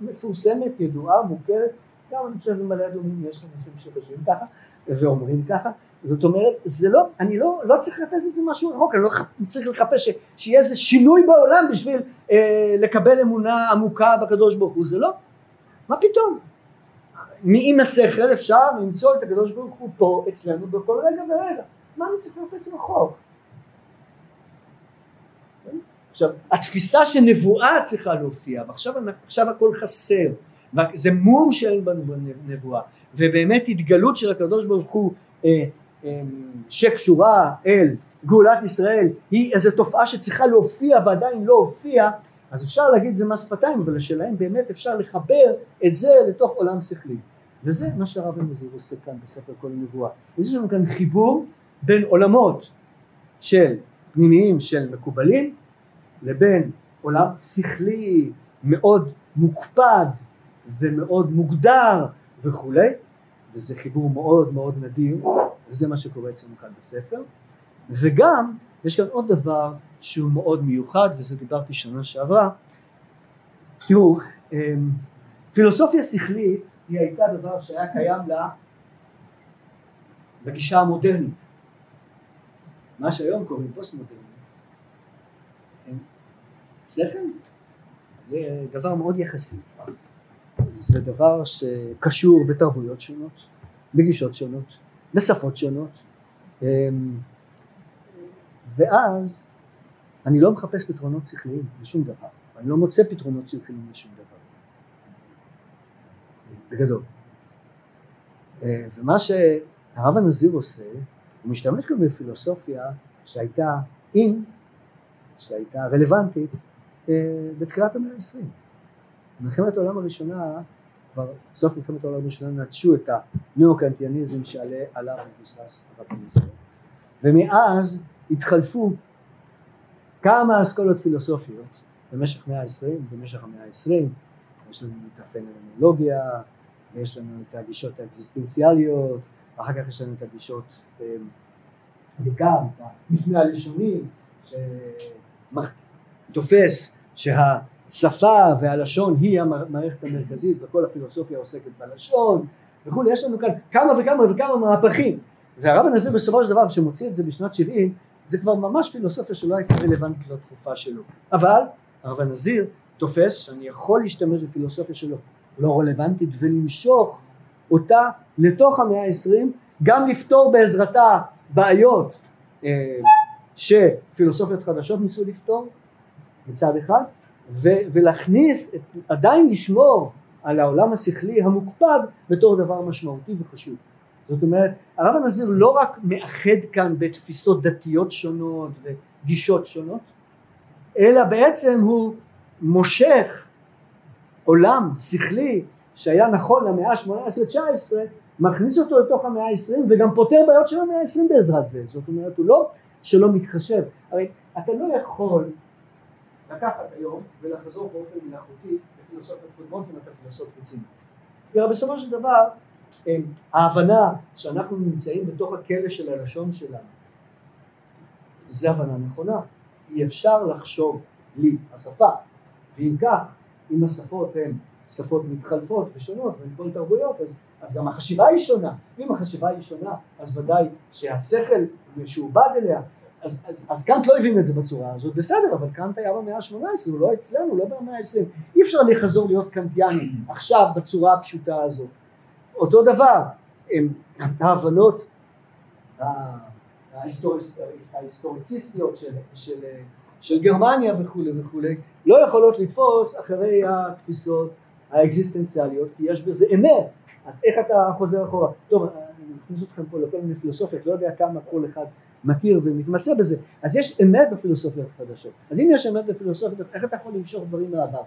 מפורסמת, ידועה, מוכרת, גם אני חושב במעלה אדומים יש אנשים שחושבים ככה ואומרים ככה, זאת אומרת, זה לא, אני לא, לא צריך לחפש את זה משהו רחוק, אני לא צריך לחפש ש, שיהיה איזה שינוי בעולם בשביל אה, לקבל אמונה עמוקה בקדוש ברוך הוא, זה לא, מה פתאום, מעם השכל אפשר למצוא את הקדוש ברוך הוא פה אצלנו בכל רגע ורגע. מה אני צריך לחפש רחוק? עכשיו, התפיסה שנבואה צריכה להופיע, ועכשיו עכשיו הכל חסר, זה מום שאין בנו בנבואה, ובאמת התגלות של הקדוש ברוך הוא אה, אה, שקשורה אל גאולת ישראל היא איזו תופעה שצריכה להופיע ועדיין לא הופיעה אז אפשר להגיד זה מס שפתיים, אבל השאלה באמת אפשר לחבר את זה לתוך עולם שכלי. וזה מה שהרב הנזיר עושה כאן בספר כל הנבואה. אז יש לנו כאן חיבור בין עולמות של פנימיים של מקובלים לבין עולם שכלי מאוד מוקפד ומאוד מוגדר וכולי, וזה חיבור מאוד מאוד נדיר, זה מה שקורה אצלנו כאן בספר, וגם יש כאן עוד דבר שהוא מאוד מיוחד וזה דיברתי שנה שעברה. תראו אמ, פילוסופיה שכלית היא הייתה דבר שהיה קיים לה בגישה המודרנית. מה שהיום קוראים פוסט מודרנית שכל? זה דבר מאוד יחסי זה דבר שקשור בתרבויות שונות בגישות שונות בשפות שונות אמ, ואז אני לא מחפש פתרונות שכליים לשום דבר, אני לא מוצא פתרונות שכליים לשום דבר, בגדול. אה, ומה שהרב הנזיר עושה, הוא משתמש גם בפילוסופיה שהייתה אין, שהייתה רלוונטית אה, בתחילת המאה העשרים. במלחמת העולם הראשונה, כבר סוף מלחמת העולם הראשונה נטשו את הנאו-קנטיאניזם שעליו מבוסס הרב הנזיר, ומאז התחלפו כמה אסכולות פילוסופיות במשך מאה העשרים, במשך המאה העשרים, יש לנו את הפנומנולוגיה, ויש לנו את הגישות האקזיסטנציאליות, ואחר כך יש לנו את הגישות, אמ, בעיקר את המפנה הלשוני, שתופס שהשפה והלשון היא המערכת המרכזית וכל הפילוסופיה עוסקת בלשון וכולי, יש לנו כאן כמה וכמה וכמה מהפכים והרב הנזיר בסופו של דבר כשמוציא את זה בשנת 70 זה כבר ממש פילוסופיה שלא הייתה רלוונטית לתקופה שלו. אבל הרב הנזיר תופס שאני יכול להשתמש בפילוסופיה שלו לא רלוונטית ולמשוך אותה לתוך המאה העשרים, גם לפתור בעזרתה בעיות אה, שפילוסופיות חדשות ניסו לפתור מצד אחד, ו- ולהכניס, את, עדיין לשמור על העולם השכלי המוקפד בתור דבר משמעותי וחשוב. זאת אומרת הרב הנזיר לא רק מאחד כאן בתפיסות דתיות שונות וגישות שונות אלא בעצם הוא מושך עולם שכלי שהיה נכון למאה ה-18-19 מכניס אותו לתוך המאה ה-20 וגם פותר בעיות של המאה ה-20 בעזרת זה זאת אומרת הוא לא שלא מתחשב הרי אתה לא יכול לקחת היום ולחזור באופן מלאכותי לפילוסופיות קודמות אם אתה פילוסוף רציני כי בסופו של דבר ההבנה שאנחנו נמצאים בתוך הכלא של הלשון שלנו זה הבנה נכונה. אי אפשר לחשוב בלי השפה. ואם כך אם השפות הן שפות מתחלפות ושונות בין כל תרבויות אז, אז גם החשיבה היא שונה. ואם החשיבה היא שונה אז ודאי שהשכל משועבד אליה אז, אז, אז קאנט לא הבין את זה בצורה הזאת בסדר אבל קאנט היה במאה ה-18 הוא לא אצלנו לא במאה ה-20 אי אפשר לחזור להיות קאנטיאני עכשיו בצורה הפשוטה הזאת. אותו דבר הם ההבנות ההיסטוריציסטיות של, של, של גרמניה וכולי וכולי לא יכולות לתפוס אחרי התפיסות האקזיסטנציאליות כי יש בזה אמת. אז איך אתה חוזר אחורה? טוב אני מכניס אתכם פה לכל מיני פילוסופיות לא יודע כמה כל אחד מכיר ומתמצא בזה אז יש אמת בפילוסופיות חדשות. אז אם יש אמת בפילוסופיות איך אתה יכול למשוך דברים מהעבר?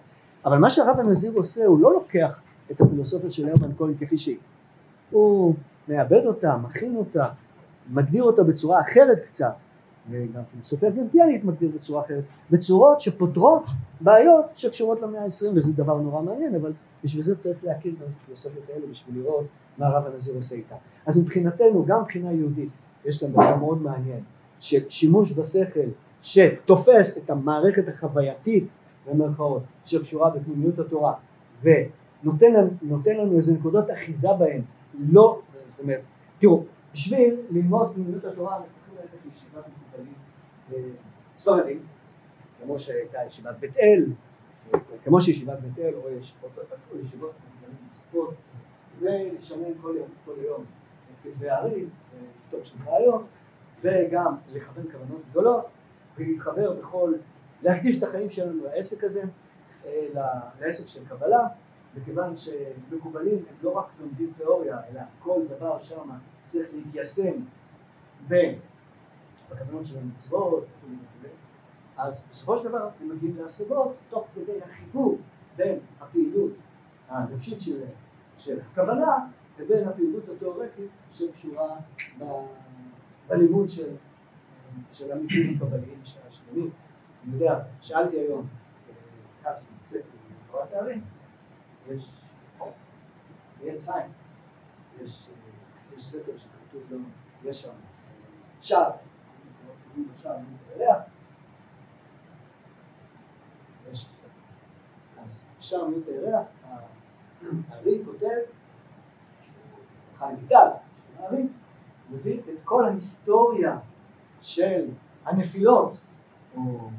אבל מה שהרב הנזיר עושה הוא לא לוקח את הפילוסופיה של הרמן כהן כפי שהיא. הוא מאבד אותה, מכין אותה, מגדיר אותה בצורה אחרת קצת וגם פילוסופיה גנטיאנית מגדיר בצורה אחרת, בצורות שפותרות בעיות שקשורות למאה העשרים וזה דבר נורא מעניין אבל בשביל זה צריך להכיר גם את הפילוסופיות האלה בשביל לראות מה הרב הנזיר עושה איתה. אז מבחינתנו גם מבחינה יהודית יש כאן דבר מאוד מעניין ששימוש בשכל שתופס את המערכת החווייתית במרכאות שקשורה בפנימיות התורה ונותן לנו, לנו איזה נקודות אחיזה בהן. לא, זאת אומרת, תראו בשביל ללמוד פנימיות התורה אנחנו צריכים ללכת לישיבת מקובלים ספרדים כמו שהייתה ישיבת בית אל כמו שישיבת בית אל או ישיבות מקובלים נוספות ולשנן כל יום, כל יום הארי ולפתור שם רעיון וגם לכוון כוונות גדולות ולהתחבר בכל, להקדיש את החיים שלנו לעסק הזה, לעסק של קבלה מכיוון שמקובלים הם לא רק לומדים תיאוריה אלא כל דבר שם צריך להתיישם בכוונות של המצוות אז בסופו של דבר הם מגיעים להשגות תוך כדי החיבור בין הפעילות הנפשית של, של הכוונה לבין הפעילות התיאורטית שקשורה בלימוד של, של המקרים הקבליים של השלמים. אני יודע, שאלתי היום, אחד שמתעסק בתורת תארים, יש עץ חיים, יש, יש ספר שכתוב לו, יש שם שער, קוראים לו שער מיעוט יש, אז שער הירח, הארי כותב, חיים ויטל, הארי, מביא את כל ההיסטוריה של הנפילות, או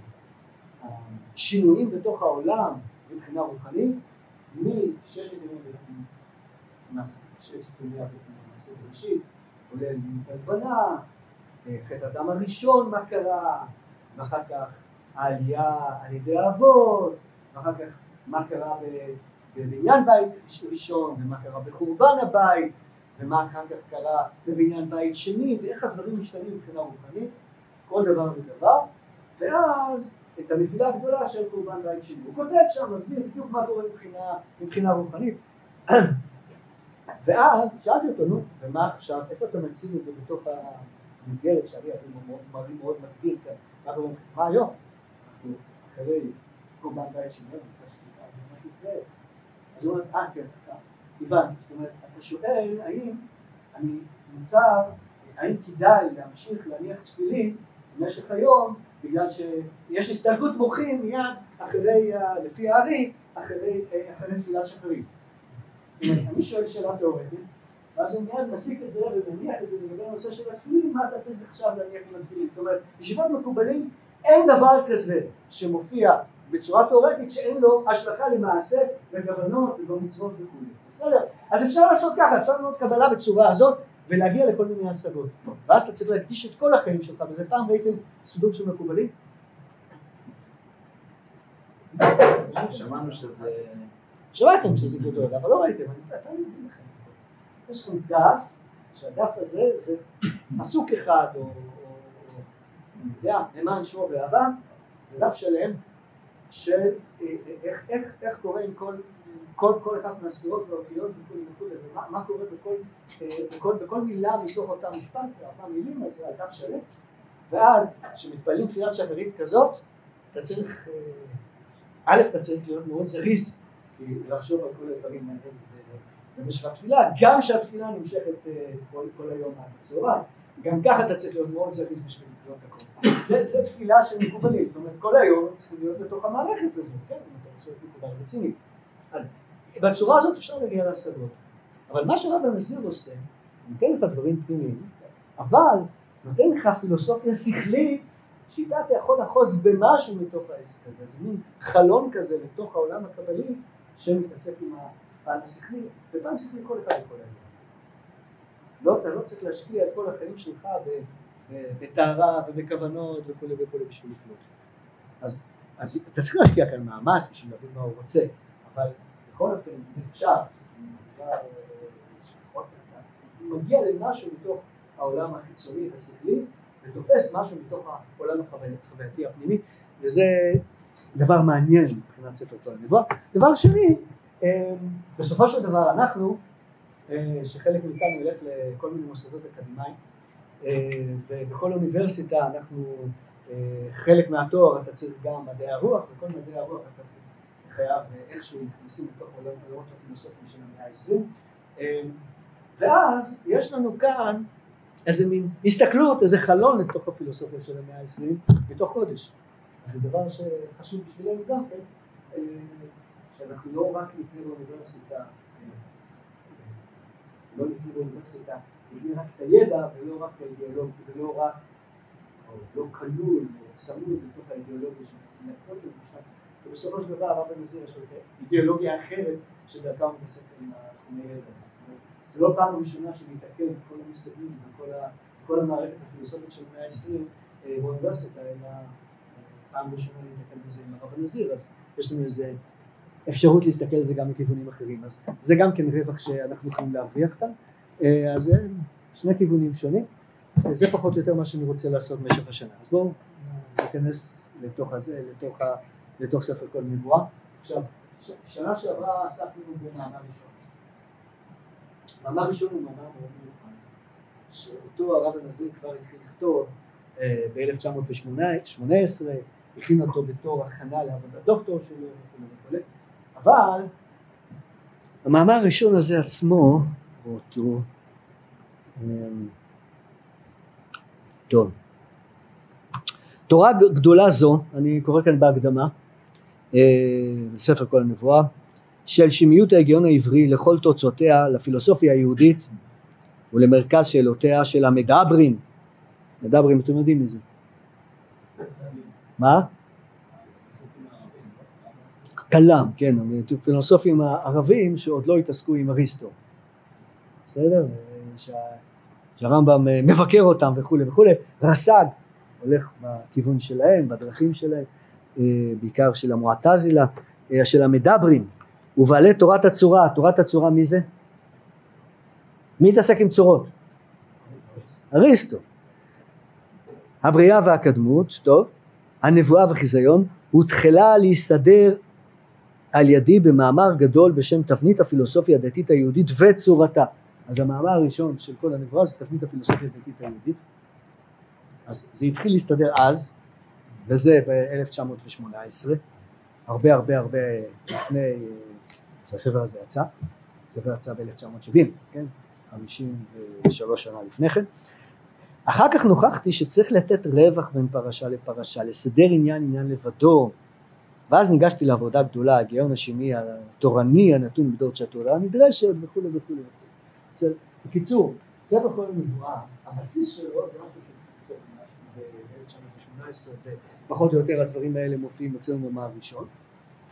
השינויים בתוך העולם מבחינה רוחנית, מששת ימי המעשה בראשית, כולל מלחמת הלבנה, חטא הדם הראשון מה קרה, ואחר כך העלייה על ידי האבות, ואחר כך מה קרה בבניין בית ראשון, ומה קרה בחורבן הבית, ומה אחר כך קרה בבניין בית שני, ואיך הדברים משתנים מבחינה רוחנית, כל דבר ודבר, ואז את הנפילה הגדולה של קורבן בית שני. הוא כותב שם, מסביר בדיוק מה קורה מבחינה, מבחינה רוחנית. ואז שאלתי אותו, נו, ומה עכשיו, איפה אתה מציג את זה בתוך המסגרת שאני אפילו מאוד מראים מאוד מגדיר כאן, מה היום? אנחנו אחרי קורבן בית שני, נמצא שליטה במדינת ישראל. אז הוא אומר, אה, כן, הבנתי, זאת אומרת, אתה שואל האם אני מותר, האם כדאי להמשיך להניח תפילין במשך היום בגלל שיש הסתלקות מוחין מיד אחרי, לפי הארי, אחרי, אחרי תפילת שחרית. אני שואל שאלה תיאורטית, ואז אני מיד מסיק את זה ומניח את זה לגבי הנושא של התפילין, מה אתה צריך עכשיו להניח עם התפילין? זאת אומרת, ישיבות מקובלים, אין דבר כזה שמופיע בצורה תיאורטית שאין לו השלכה למעשה בכוונות ובמצוות וכו'. בסדר? אז אפשר לעשות ככה, אפשר ללמוד קבלה בצורה הזאת ולהגיע לכל מיני השגות. ואז אתה צריך להקדיש את כל החיים שלך, וזה פעם ראיתם סודות של מקובלים? שמענו שזה... שמעתם שזה גדול, אבל לא ראיתם, אני לכם. יש לכם דף, שהדף הזה זה פסוק אחד, או אני יודע, למען שמו באהבה, זה דף שלם של איך, איך, איך קורה עם כל כל, כל אחת מהספירות והאותיות וכולי וכולי, ומה מה קורה בכל, אה, בכל, בכל מילה מתוך אותה משפט, ארבע מילים, אז זה דף שלם, ואז כשמתפללים תפילת שחרית כזאת, אתה צריך, אה, א', אתה צריך להיות מאוד זריז, לחשוב על כל הדברים האלה במשך התפילה, גם שהתפילה נמשכת אה, כל, כל היום עד הצהריים, גם ככה אתה צריך להיות מאוד זריז בשביל לקרוא את הכל. זה, זה תפילה שמקובלית, זאת אומרת כל היום צריכים להיות בתוך המערכת הזאת, כן, אם אתה רוצה להיות מקובל רציני. אז בצורה הזאת אפשר להגיע להשגות. אבל מה שרב הנזיר עושה, הוא נותן לך דברים פנימיים, אבל נותן לך פילוסופיה שכלית שאיתה אתה יכול לחוז במשהו מתוך העסק הזה, זה מין חלון כזה לתוך העולם הקבלי שמתעסק עם הפן השכלי, ופן שכלי כל אחד יכול להגיע. לא, אתה לא צריך להשקיע את כל החיים שלך בטהרה ובכוונות וכולי וכולי בשביל לקלוט. אז, אז אתה צריך להשקיע כאן מאמץ בשביל להבין מה הוא רוצה, אבל בכל אופן זה אפשר, הוא מגיע למשהו מתוך העולם החיצוני השכלי ותופס משהו מתוך העולם החווייתי הפנימי וזה דבר מעניין מבחינת ספר כל הנבואה. דבר שני, אמ, בסופו של דבר אנחנו, אה, שחלק מאיתנו ילך לכל מיני מוסדות אקדמיים ובכל אוניברסיטה אנחנו, אה, חלק מהתואר אתה צריך גם מדעי הרוח וכל מדעי הרוח אתה חייב איכשהו נכנסים לתוך עולמות הפילוסופיים של המאה העשרים ואז יש לנו כאן איזה מין הסתכלות, איזה חלון לתוך הפילוסופיה של המאה העשרים בתוך קודש. אז זה דבר שחשוב בשבילנו גם כן, אה, שאנחנו לא רק נקנה באוניברסיטה, אה, לא נקנה באוניברסיטה, נקנה רק את הידע ולא רק את האידיאולוגיה, ולא רק, או לא כלול או צמוד לתוך האידיאולוגיה של הסינקות למשל, ובסופו של דבר הרב הנזיר יש לו אידיאולוגיה אחרת שדרכה הוא מתעסק עם התחומי ידע הזה. זה לא פעם ראשונה שמתעכב כל המושגים וכל המערכת הפילוסופית של המאה העשרים אה, באוניברסיטה, אלא אה, פעם ראשונה להתעכב בזה עם הרב הנזיר, אז יש לנו איזה אפשרות להסתכל על זה גם מכיוונים אחרים, אז זה גם כן רווח שאנחנו יכולים להרוויח כאן, אה, אז זה שני כיוונים שונים, וזה פחות או יותר מה שאני רוצה לעשות במשך השנה, אז בואו ניכנס לתוך הזה, לתוך, ה, לתוך ספר כל נבואה. עכשיו, שנה שעברה עסקנו במאמר ראשון. מאמר ראשון הוא מאמר מאוד מיוחד, שאותו הרב הנזיר כבר התחיל לכתוב אה, ב-1918, הכין אותו בתור הכנה לעבודת דוקטור שלו אבל המאמר הראשון הזה עצמו, אותו, אמ, טוב, תורה גדולה זו, אני קורא כאן בהקדמה, אה, ספר כל הנבואה, של שמיות ההגיון העברי לכל תוצאותיה, לפילוסופיה היהודית ולמרכז שאלותיה של המדברים. מדברים, אתם יודעים מי זה? מה? כלם, כן, פילוסופים הערבים שעוד לא התעסקו עם אריסטו. בסדר? שהרמב"ם מבקר אותם וכולי וכולי. רס"ג הולך בכיוון שלהם, בדרכים שלהם, בעיקר של המועטזילה, של המדברים. ובעלי תורת הצורה, תורת הצורה מי זה? מי התעסק עם צורות? אריסטו. הבריאה והקדמות, טוב, הנבואה וחיזיון, הותחלה להסתדר על ידי במאמר גדול בשם תבנית הפילוסופיה הדתית היהודית וצורתה. אז המאמר הראשון של כל הנבואה זה תבנית הפילוסופיה הדתית היהודית. אז זה התחיל להסתדר אז, וזה ב-1918, הרבה הרבה הרבה לפני שהספר הזה יצא, הספר יצא ב-1970, כן? 53 שנה לפני כן. אחר כך נוכחתי שצריך לתת רווח בין פרשה לפרשה, לסדר עניין עניין לבדו, ואז ניגשתי לעבודה גדולה, הגאון השני התורני הנתון בדור שהתורה הנדרשת וכולי וכולי וכולי. בקיצור, ספר כל הנבואה, הבסיס שלו זה משהו ב-1918, ופחות או יותר הדברים האלה מופיעים אצלנו במאמר ראשון.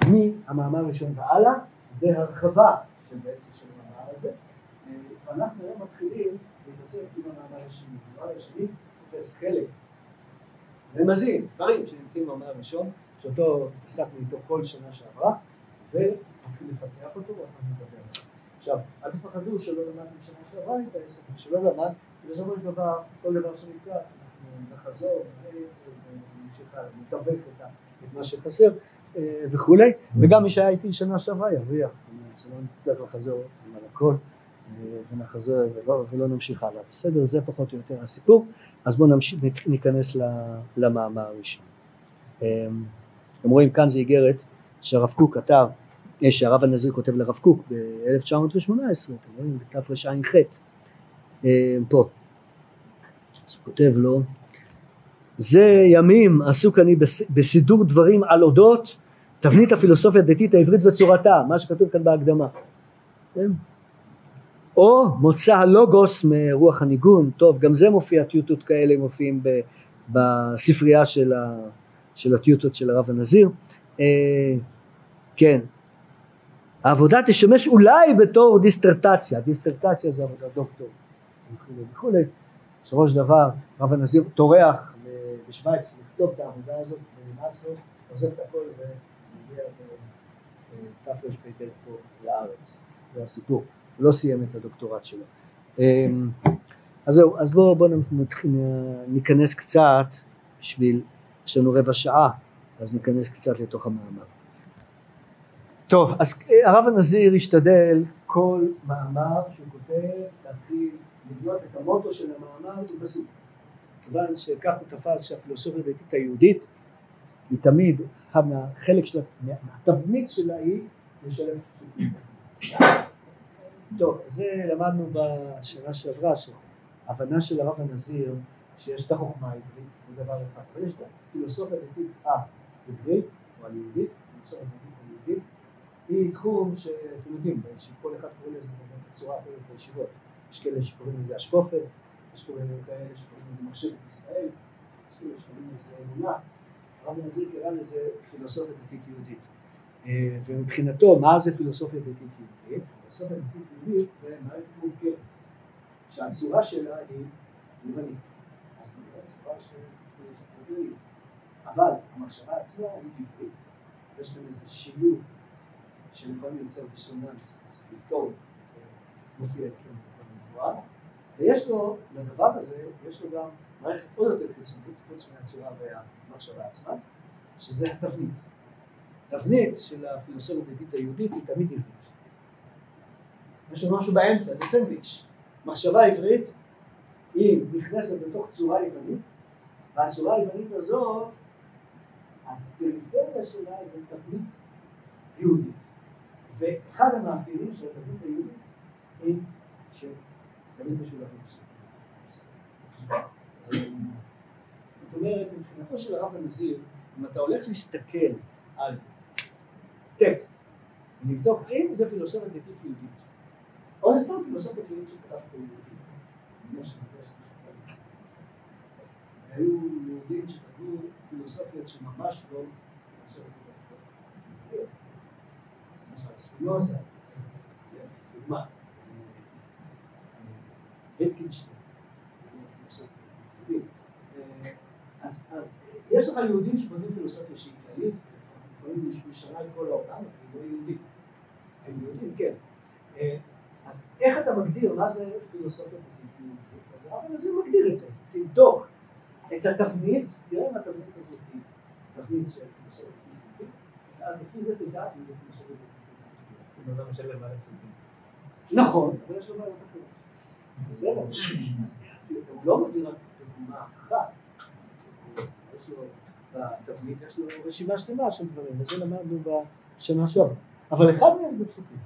מהמאמר הראשון והלאה זה הרחבה של בעצם של המאמר הזה, אה, ואנחנו היום מתחילים להתעסק עם המאמר השני. המאמר השני תופס חלק רמזים, דברים שנמצאים במאמר הראשון, שאותו עסקנו איתו כל שנה שעברה, ומתחיל לפתח אותו ואנחנו נדבר עליו. עכשיו, אל תפחדו שלא למדנו שנה שעברה את העסק, שלא למד, ובסופו של דבר, כל דבר שנמצא, אנחנו נחזור, נעץ, ונמשיך נתווך את מה שחסר. אה, וכולי, וגם מי שהיה איתי שנה שעברה ירוויח, שלא נצטרך לחזור על הכל אה, ונחזור ולא, ולא נמשיך הלאה. בסדר? זה פחות או יותר הסיפור. אז בואו ניכנס למאמר הראשון. אה, אתם רואים כאן זה איגרת שהרב קוק כתב, שהרב הנזיר כותב לרב קוק ב-1918, אתם רואים? בתרע"ח. פה. אז הוא כותב לו זה ימים עסוק אני בסידור דברים על אודות תבנית הפילוסופיה הדתית העברית וצורתה, מה שכתוב כאן בהקדמה. כן? או מוצא הלוגוס מרוח הניגון, טוב גם זה מופיע, טיוטות כאלה מופיעים בספרייה של, ה, של הטיוטות של הרב הנזיר. אה, כן, העבודה תשמש אולי בתור דיסטרטציה, דיסטרטציה זה עבודת דוקטור וכולי וכולי. בסופו של דבר רב הנזיר טורח בשוויץ לכתוב את העבודה הזאת ונמאס לו, עוזב את הכל ומגיע בתרפ"ב פה לארץ, זה הסיפור, הוא לא סיים את הדוקטורט שלו. אמ, אז זהו, אז בואו בוא ניכנס קצת בשביל, יש לנו רבע שעה, אז ניכנס קצת לתוך המאמר. טוב, אז אה, הרב הנזיר השתדל כל מאמר שהוא כותב להתחיל לבנות את המוטו של המאמר ובסוף. כיוון שכך הוא תפס שהפילוסופיה הדתית היהודית היא תמיד, אחד מהחלק של התבנית שלה היא לשלם פסוקים. טוב, זה למדנו בשנה שעברה, שהבנה של הרב הנזיר שיש את החוכמה העברית, זה דבר אחד, אבל יש את הפילוסופיה הדתית העברית, או היהודית, הפילוסופיה הדתית היהודית, היא תחום שאתם יודעים, שכל אחד קורא לזה בצורה אחרת בישיבות, יש כאלה שקוראים לזה השקופת, יש כאלה שקוראים לזה מחשבת ישראל, יש כאלה שקוראים לזה אמונה, הרב נזיר קרא לזה פילוסופיה דתית יהודית. אה, ומבחינתו, מה זה פילוסופיה דתית יהודית? פילוסופיה דתית יהודית זה מערכת מורכבת, שהצורה שלה היא לבנית. אז נראה צורה של פילוסופיה יהודית. אבל המחשבה עצמה היא עברית. יש להם איזה שילוב שלפעמים יוצר דיסוננס, צריך לפתור, זה מופיע אצלנו בנבואה. ויש לו, לדבר הזה, יש לו גם מערכת עוד יותר חיצונית, חוץ מהצורה והמחשבה עצמה, שזה התבנית. תבנית של הפילוסופיה הדתית היהודית היא תמיד עברית. יש לנו משהו באמצע, זה סנדוויץ'. מחשבה עברית היא נכנסת לתוך צורה יוונית, והצורה היוונית הזאת, הפריפריה שלה זה תבנית יהודית. ואחד המאפיינים של התבנית היהודית היא תמיד משולבים זאת אומרת, מבחינתו של הרב הנזיר, אם אתה הולך להסתכל על טקסט ולבדוק האם זה פילוסופיה דתית יהודית, או זה סתם פילוסופיה כללית שכתב פה יהודי. היו יהודים שכתבו פילוסופיות שממש לא פילוסופיות. למשל ספינוזה, דוגמה. אז יש לך יהודים שבונים פילוסופיה שהיא כללית, לפעמים משנה את העולם, הם לא יהודים. יהודים, כן. אז איך אתה מגדיר זה פילוסופיה הרב הנזיר מגדיר את זה. תבדוק את התבנית, תראה אם התבנית הזאת היא תבנית של פילוסופיה יהודית, אז לפי זה תדע אם זה פילוסופיה יהודית. נכון, אבל יש לו בעיות אחרות. בסדר, הוא לא מביא רק דוגמה אחת, יש לו בתבנית, יש לו רשימה שלמה של דברים, וזה למדנו בשנה שעברה, אבל אחד מהם זה פסוקים,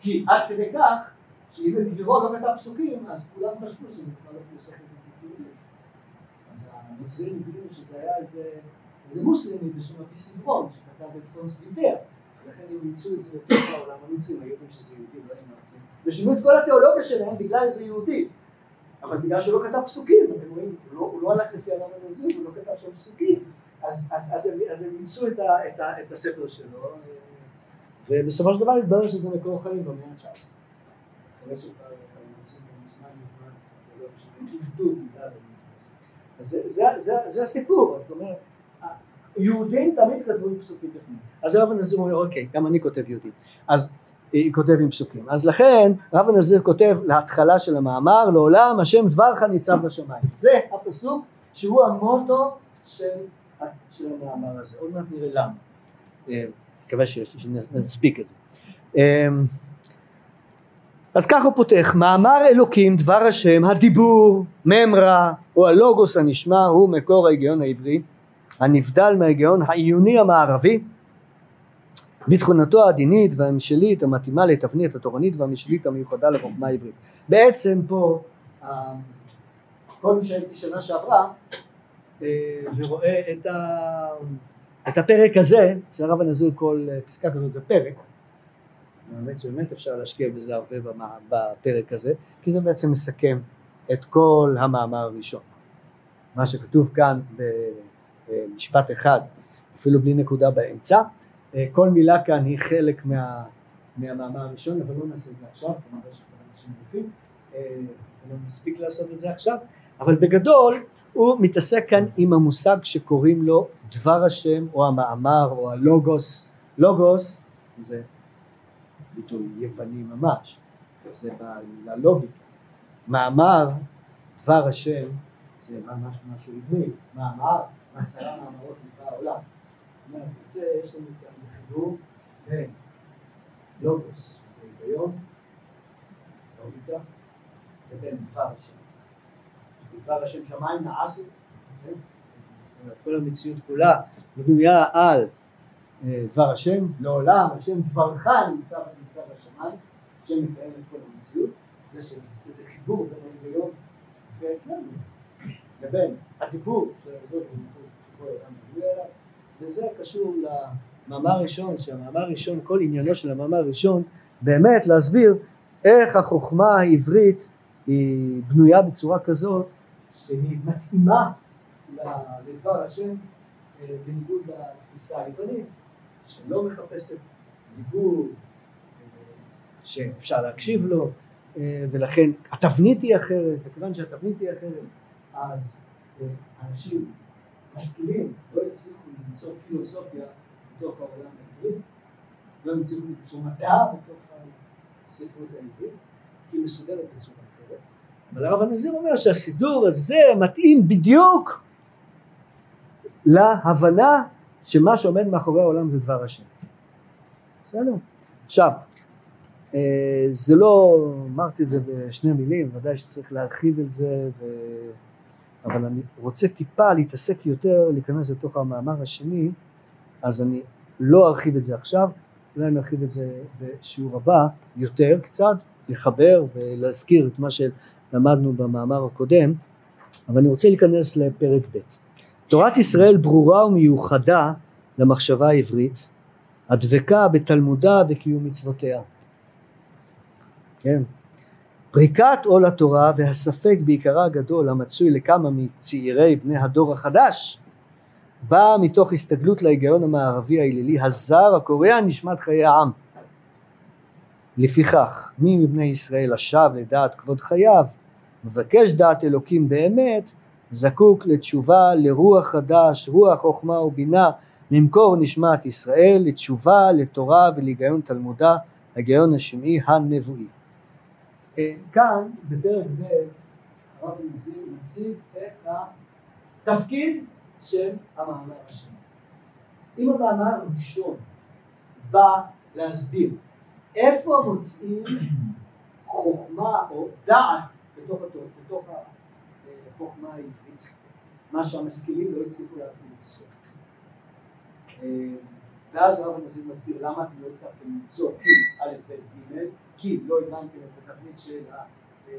כי עד כדי כך שאם גבירו לא כתב פסוקים, אז כולם חשבו שזה בכלל לא פילוסופיה יהודית, אז המצרים הבינו שזה היה איזה מוסלמי בשם אפיסברון שכתב את פונס ויטר לכן הם אימצו את זה לתוך העולם הנוצרים, היו יודעים שזה יהודי, לא הם נאצים, ושינו את כל התיאולוגיה שלהם בגלל שזה יהודי. אבל בגלל שהוא לא כתב פסוקים, אתם רואים, הוא לא, לא הלך לפי הרב הנזיר, הוא לא כתב שם פסוקים, אז, הם, אימצו את, את, את הספר שלו, ובסופו של דבר התברר שזה מקור חיים במאה ה-19. אז זה, הסיפור, זאת אומרת, יהודים תמיד כתבו עם פסוקים בפנים. אז רב הנזיר אומר אוקיי, גם אני כותב יהודים. אז היא כותב עם פסוקים. אז לכן רב הנזיר כותב להתחלה של המאמר לעולם השם דברך ניצב בשמיים. זה הפסוק שהוא המוטו של המאמר הזה. עוד מעט נראה למה. מקווה שנספיק את זה. אז ככה הוא פותח, מאמר אלוקים דבר השם הדיבור ממרה או הלוגוס הנשמע הוא מקור ההיגיון העברי הנבדל מההיגיון העיוני המערבי בתכונתו העדינית והמשלית המתאימה לתבנית התורנית והמשלית המיוחדה לחוכמה העברית. בעצם פה אה, כל מי שהייתי שנה שעברה אה, ורואה את, ה, את הפרק הזה, אצל הרב הנזיר כל אה, פסקה כזאת זה פרק, האמת שבאמת אפשר להשקיע בזה הרבה בפרק הזה, כי זה בעצם מסכם את כל המאמר הראשון. מה שכתוב כאן במשפט אחד, אפילו בלי נקודה באמצע, אה, כל מילה כאן היא חלק מה, מהמאמר הראשון, אבל לא נעשה את זה עכשיו, כלומר יש אנשים גופים, אה, לא נספיק לעשות את זה עכשיו, אבל בגדול הוא מתעסק כאן עם המושג שקוראים לו דבר השם או המאמר או הלוגוס, לוגוס זה ביטוי יווני ממש, זה בלוגיקה, מאמר דבר השם זה ממש משהו עברי, מאמר, עשרה מאמרות נקרא העולם. מהקצה יש לנו כאן זה חיבור בין לוגוס, זה היגיון, לוגיקה, לבין דבר השם. דבר השם שמיים נעשו, כן? כל המציאות כולה בנויה על אה, דבר השם, לעולם השם דברך נמצא ונמצא בשמיים, מקיים את כל המציאות, זה חיבור בין ההיגיון ואצלנו לבין הדיבור של הקדוש ברוך הוא אדם מגיע אליו וזה קשור למאמר הראשון, שהמאמר הראשון, כל עניינו של המאמר הראשון, באמת להסביר איך החוכמה העברית היא בנויה בצורה כזאת שהיא מתאימה לדבר השם אה, בניגוד לתפיסה היוונית שלא מחפשת דיבור שאפשר להקשיב לו אה, ולכן התבנית היא אחרת וכיוון שהתבנית היא אחרת אז אנשים משכילים לא הצליחו למצוא פילוסופיה בתוך העולם העברי, לא הצליחו למצוא מדע בתוך הספרות העברית, היא מסודרת בצורה אחרת. אבל הרב הנזיר אומר שהסידור הזה מתאים בדיוק להבנה שמה שעומד מאחורי העולם זה דבר השם. בסדר? עכשיו, אה, זה לא, אמרתי את זה בשני מילים, ודאי שצריך להרחיב את זה ו... אבל אני רוצה טיפה להתעסק יותר, להיכנס לתוך המאמר השני, אז אני לא ארחיב את זה עכשיו, אולי נרחיב את זה בשיעור הבא יותר קצת, לחבר ולהזכיר את מה שלמדנו במאמר הקודם, אבל אני רוצה להיכנס לפרק ב'. תורת ישראל ברורה ומיוחדה למחשבה העברית, הדבקה בתלמודה וקיום מצוותיה. כן, פריקת עול התורה והספק בעיקרה הגדול המצוי לכמה מצעירי בני הדור החדש באה מתוך הסתגלות להיגיון המערבי האלילי הזר הקורע נשמת חיי העם. לפיכך מי מבני ישראל השב לדעת כבוד חייו מבקש דעת אלוקים באמת זקוק לתשובה לרוח חדש רוח חוכמה ובינה ממקור נשמת ישראל לתשובה לתורה ולהיגיון תלמודה ההיגיון השמעי הנבואי כאן בפרק ב' הרב נזיר מציג את התפקיד של המאמר השני. אם המאמר הראשון בא להסביר איפה מוצאים חוכמה או דעת בתוך, בתוך החוכמה העברית, מה שהמשכילים לא הצליחו למצוא. ואז הרב הנזיר מסביר למה אתם לא הצלחתם למצוא כי א' ב' ג' כי לא הבנתם את התבנית של אה,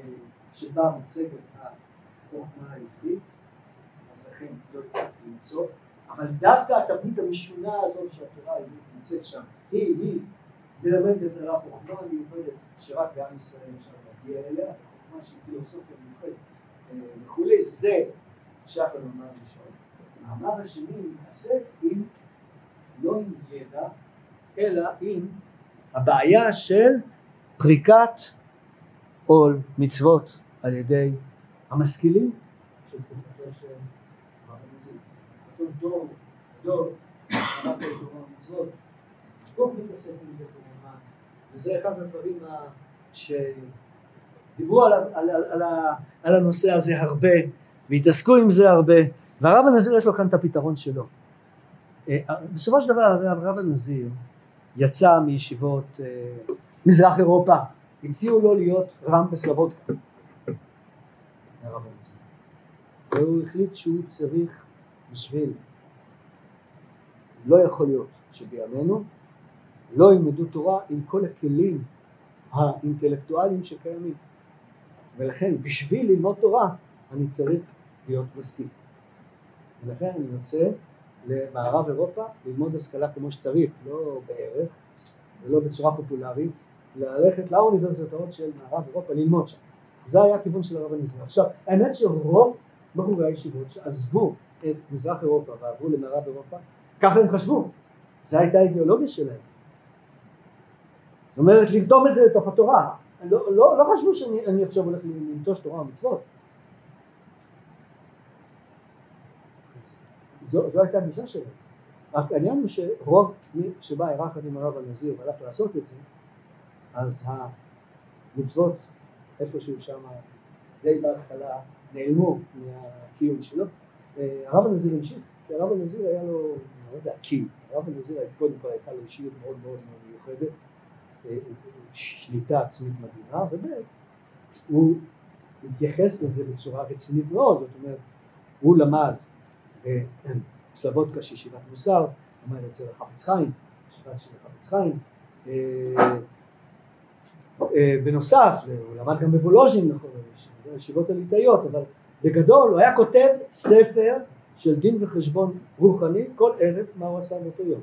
שבה מוצגת החוכמה העברית אז לכן לא הצלחתי למצוא. אבל דווקא התבנית המשונה הזאת שהתורה העברית נמצאת שם היא היא מלמדת על החוכמה המיוחדת שרק בעם ישראל אפשר להגיע אליה החוכמה של פילוסופיה מיוחדת אה, וכולי זה שייך למאמר ראשון המאמר השני מתעסק עם לא עם ידע, אלא עם הבעיה של פריקת עול מצוות על ידי המשכילים. כפול דור, כמובן, וזה על, על, על, על, על הנושא הזה הרבה, והתעסקו עם זה הרבה, והרב הנזיר יש לו כאן את הפתרון שלו. אה, בסופו של דבר הרב הנזיר יצא מישיבות אה, מזרח אירופה, הציעו לו להיות רם בסלבודקה. והוא החליט שהוא צריך בשביל, לא יכול להיות שבימינו לא ילמדו תורה עם כל הכלים האינטלקטואליים שקיימים. ולכן בשביל ללמוד תורה אני צריך להיות משכיל. ולכן אני יוצא למערב אירופה ללמוד השכלה כמו שצריך, לא בערך ולא בצורה פופולרית, ללכת לאוניברסיטאות של מערב אירופה ללמוד שם. זה היה הכיוון של הרב הנזיר. עכשיו, האמת שרוב בחורי הישיבות שעזבו את מזרח אירופה ועברו למערב אירופה, ככה הם חשבו, זו הייתה האידיאולוגיה שלהם. זאת אומרת, לרתום את זה לתוך התורה. לא, לא, לא חשבו שאני עכשיו הולך לנטוש תורה ומצוות. זו, זו הייתה הגישה שלהם. רק העניין הוא שרוב מי שבא יחד עם הרב הנזיר והלך לעשות את זה, אז המצוות איפשהו שם די בהתחלה נעלמו מהקיום שלו. אה, הרב הנזיר המשיך, כי הרב הנזיר היה לו, אני לא יודע, קי, הרב הנזיר קודם כל הייתה לו אישיות מאוד מאוד מיוחדת, אה, שליטה עצמית מדהימה, וב' הוא התייחס לזה בצורה רצינית מאוד, זאת אומרת, הוא למד בסלבודקה של ישיבת מוסר, למד אצל החפץ חיים, ישיבה של החפץ חיים, אה, בנוסף, הוא למד גם בוולוז'ין, נכון, ישיבות הליטאיות, אבל בגדול הוא היה כותב ספר של דין וחשבון רוחני כל ערב מה הוא עשה באותו יום.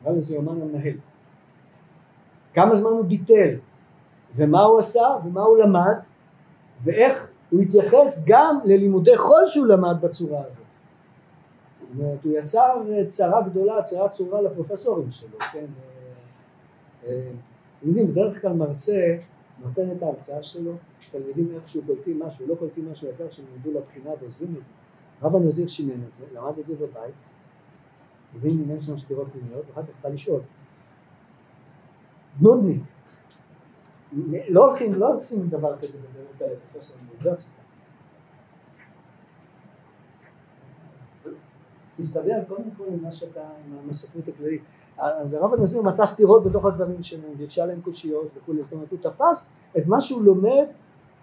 נקרא לזה יומן המנהל. כמה זמן הוא ביטל, ומה הוא עשה, ומה הוא למד, ואיך הוא התייחס גם ללימודי חול שהוא למד בצורה הזאת. זאת אומרת, הוא יצר צרה גדולה, צרה צורה לפרופסורים שלו, כן? אתם יודעים, בדרך כלל מרצה נותן את ההרצאה שלו, תלמידים איכשהו קולטים משהו, לא קולטים משהו יקר שהם ילמדו לבחינה ועוזבים את זה. רב הנזיר שינן את זה, למד את זה בבית, הבין אם אין שם סתירות פנימיות, ואחר כך בא לשאול. נודניק. לא הולכים, לא עושים דבר כזה בדרך כלל לפרופסור באוניברסיטה. תסתדר קודם כל עם מה שאתה, עם הספרות הכללית. אז הרב הנזיר מצא סתירות בתוך הדברים שלהם, והקשה להם קושיות וכולי, זאת אומרת הוא תפס את מה שהוא לומד,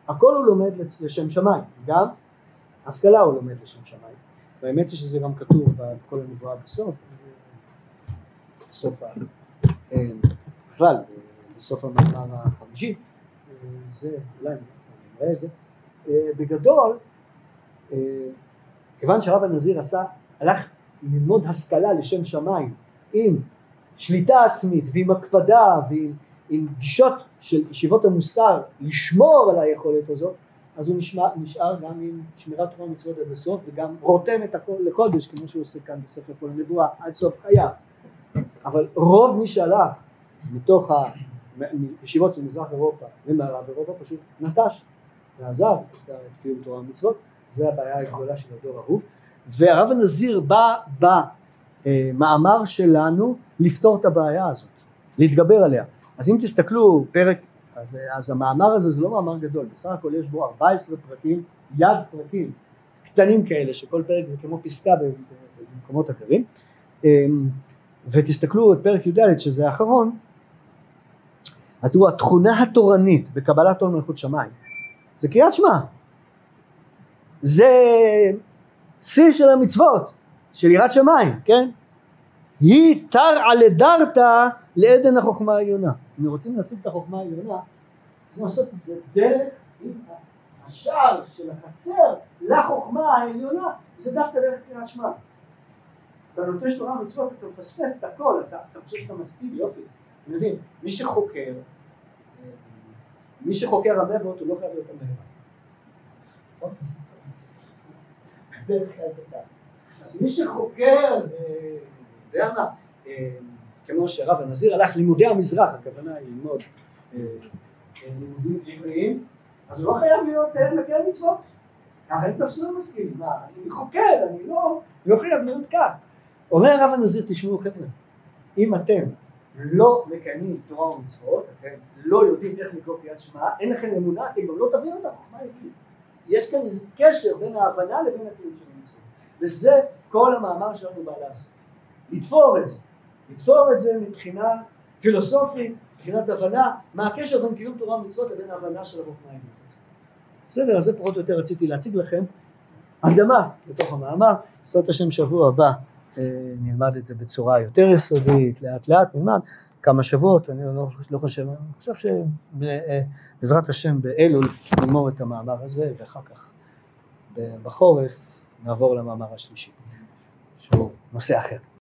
הכל הוא לומד לשם שמיים, גם השכלה הוא לומד לשם שמיים, והאמת היא שזה גם כתוב בכל הנבואה בסוף, בסוף, אה, בכלל, בסוף המאמר החמישי, זה אולי נראה את זה, אה, בגדול, אה, כיוון שהרב הנזיר עשה, הלך ללמוד השכלה לשם שמיים עם שליטה עצמית ועם הקפדה ועם גישות של ישיבות המוסר לשמור על היכולת הזאת אז הוא נשמע, נשאר גם עם שמירת תורה ומצוות עד הסוף וגם רותם את הכל לקודש כמו שהוא עושה כאן בספר כל הנבואה עד סוף חייו. אבל רוב מי שהלך מתוך הישיבות של מזרח אירופה ומערב אירופה פשוט נטש ועזב את קיום תורה ומצוות. זה הבעיה הגדולה של הדור ההוא והרב הנזיר בא במאמר שלנו לפתור את הבעיה הזאת, להתגבר עליה. אז אם תסתכלו פרק, אז, אז המאמר הזה זה לא מאמר גדול, בסך הכל יש בו 14 פרקים, יד פרקים קטנים כאלה, שכל פרק זה כמו פסקה במקומות אחרים, אמ, ותסתכלו את פרק י"ד שזה האחרון, אז תראו התכונה התורנית בקבלת עול מלכות שמיים זה קריאת שמע, זה שיא של המצוות, של יראת שמיים, כן? היא תרעא לדרתא לעדן החוכמה העליונה. אם רוצים להשיג את החוכמה העליונה, צריכים לעשות את זה דרך השער של החצר לחוכמה העליונה, זה דווקא דרך קריאת שמע. אתה נוטש תורה ומצוות, אתה מפספס את הכל, אתה, אתה חושב שאתה מסכים, יופי. אתם יודעים, מי שחוקר, מי שחוקר המבות הוא לא חייב להיות המבה. דרך כלל זה ככה. אז מי שחוקר יודע מה, אה, כמו שרב הנזיר הלך לימודי המזרח, הכוונה היא ללמוד אה, אה, לימודים עבריים, אז הוא לא חייב להיות מקל מצוות. ככה הם תפסו מסכים, מה, אני חוקר, אני לא, לא חייב להיות כך. אומר הרב הנזיר, תשמעו חבר'ה, אם אתם לא מקיימים תורה ומצוות, אתם לא יודעים איך לקרוא קריאת שמע, אין לכם אמונה, אתם גם לא תבינו את החוכמה העברית. יש כאן איזה קשר בין ההבנה לבין הקיום של המצוות, וזה כל המאמר שלנו בא לעשות. לתפור את זה. לתפור את זה מבחינה פילוסופית, מבחינת הבנה, מה הקשר בין קיום תורה ומצוות לבין ההבנה של החוכמה העליונה. בסדר, אז זה פחות או יותר רציתי להציג לכם הקדמה לתוך המאמר, בעזרת השם שבוע הבא אה, נלמד את זה בצורה יותר יסודית, לאט לאט נלמד כמה שבועות, אני לא, לא חושב, אני חושב שבעזרת השם באלול נגמור את המאמר הזה ואחר כך בחורף נעבור למאמר השלישי, שהוא נושא אחר.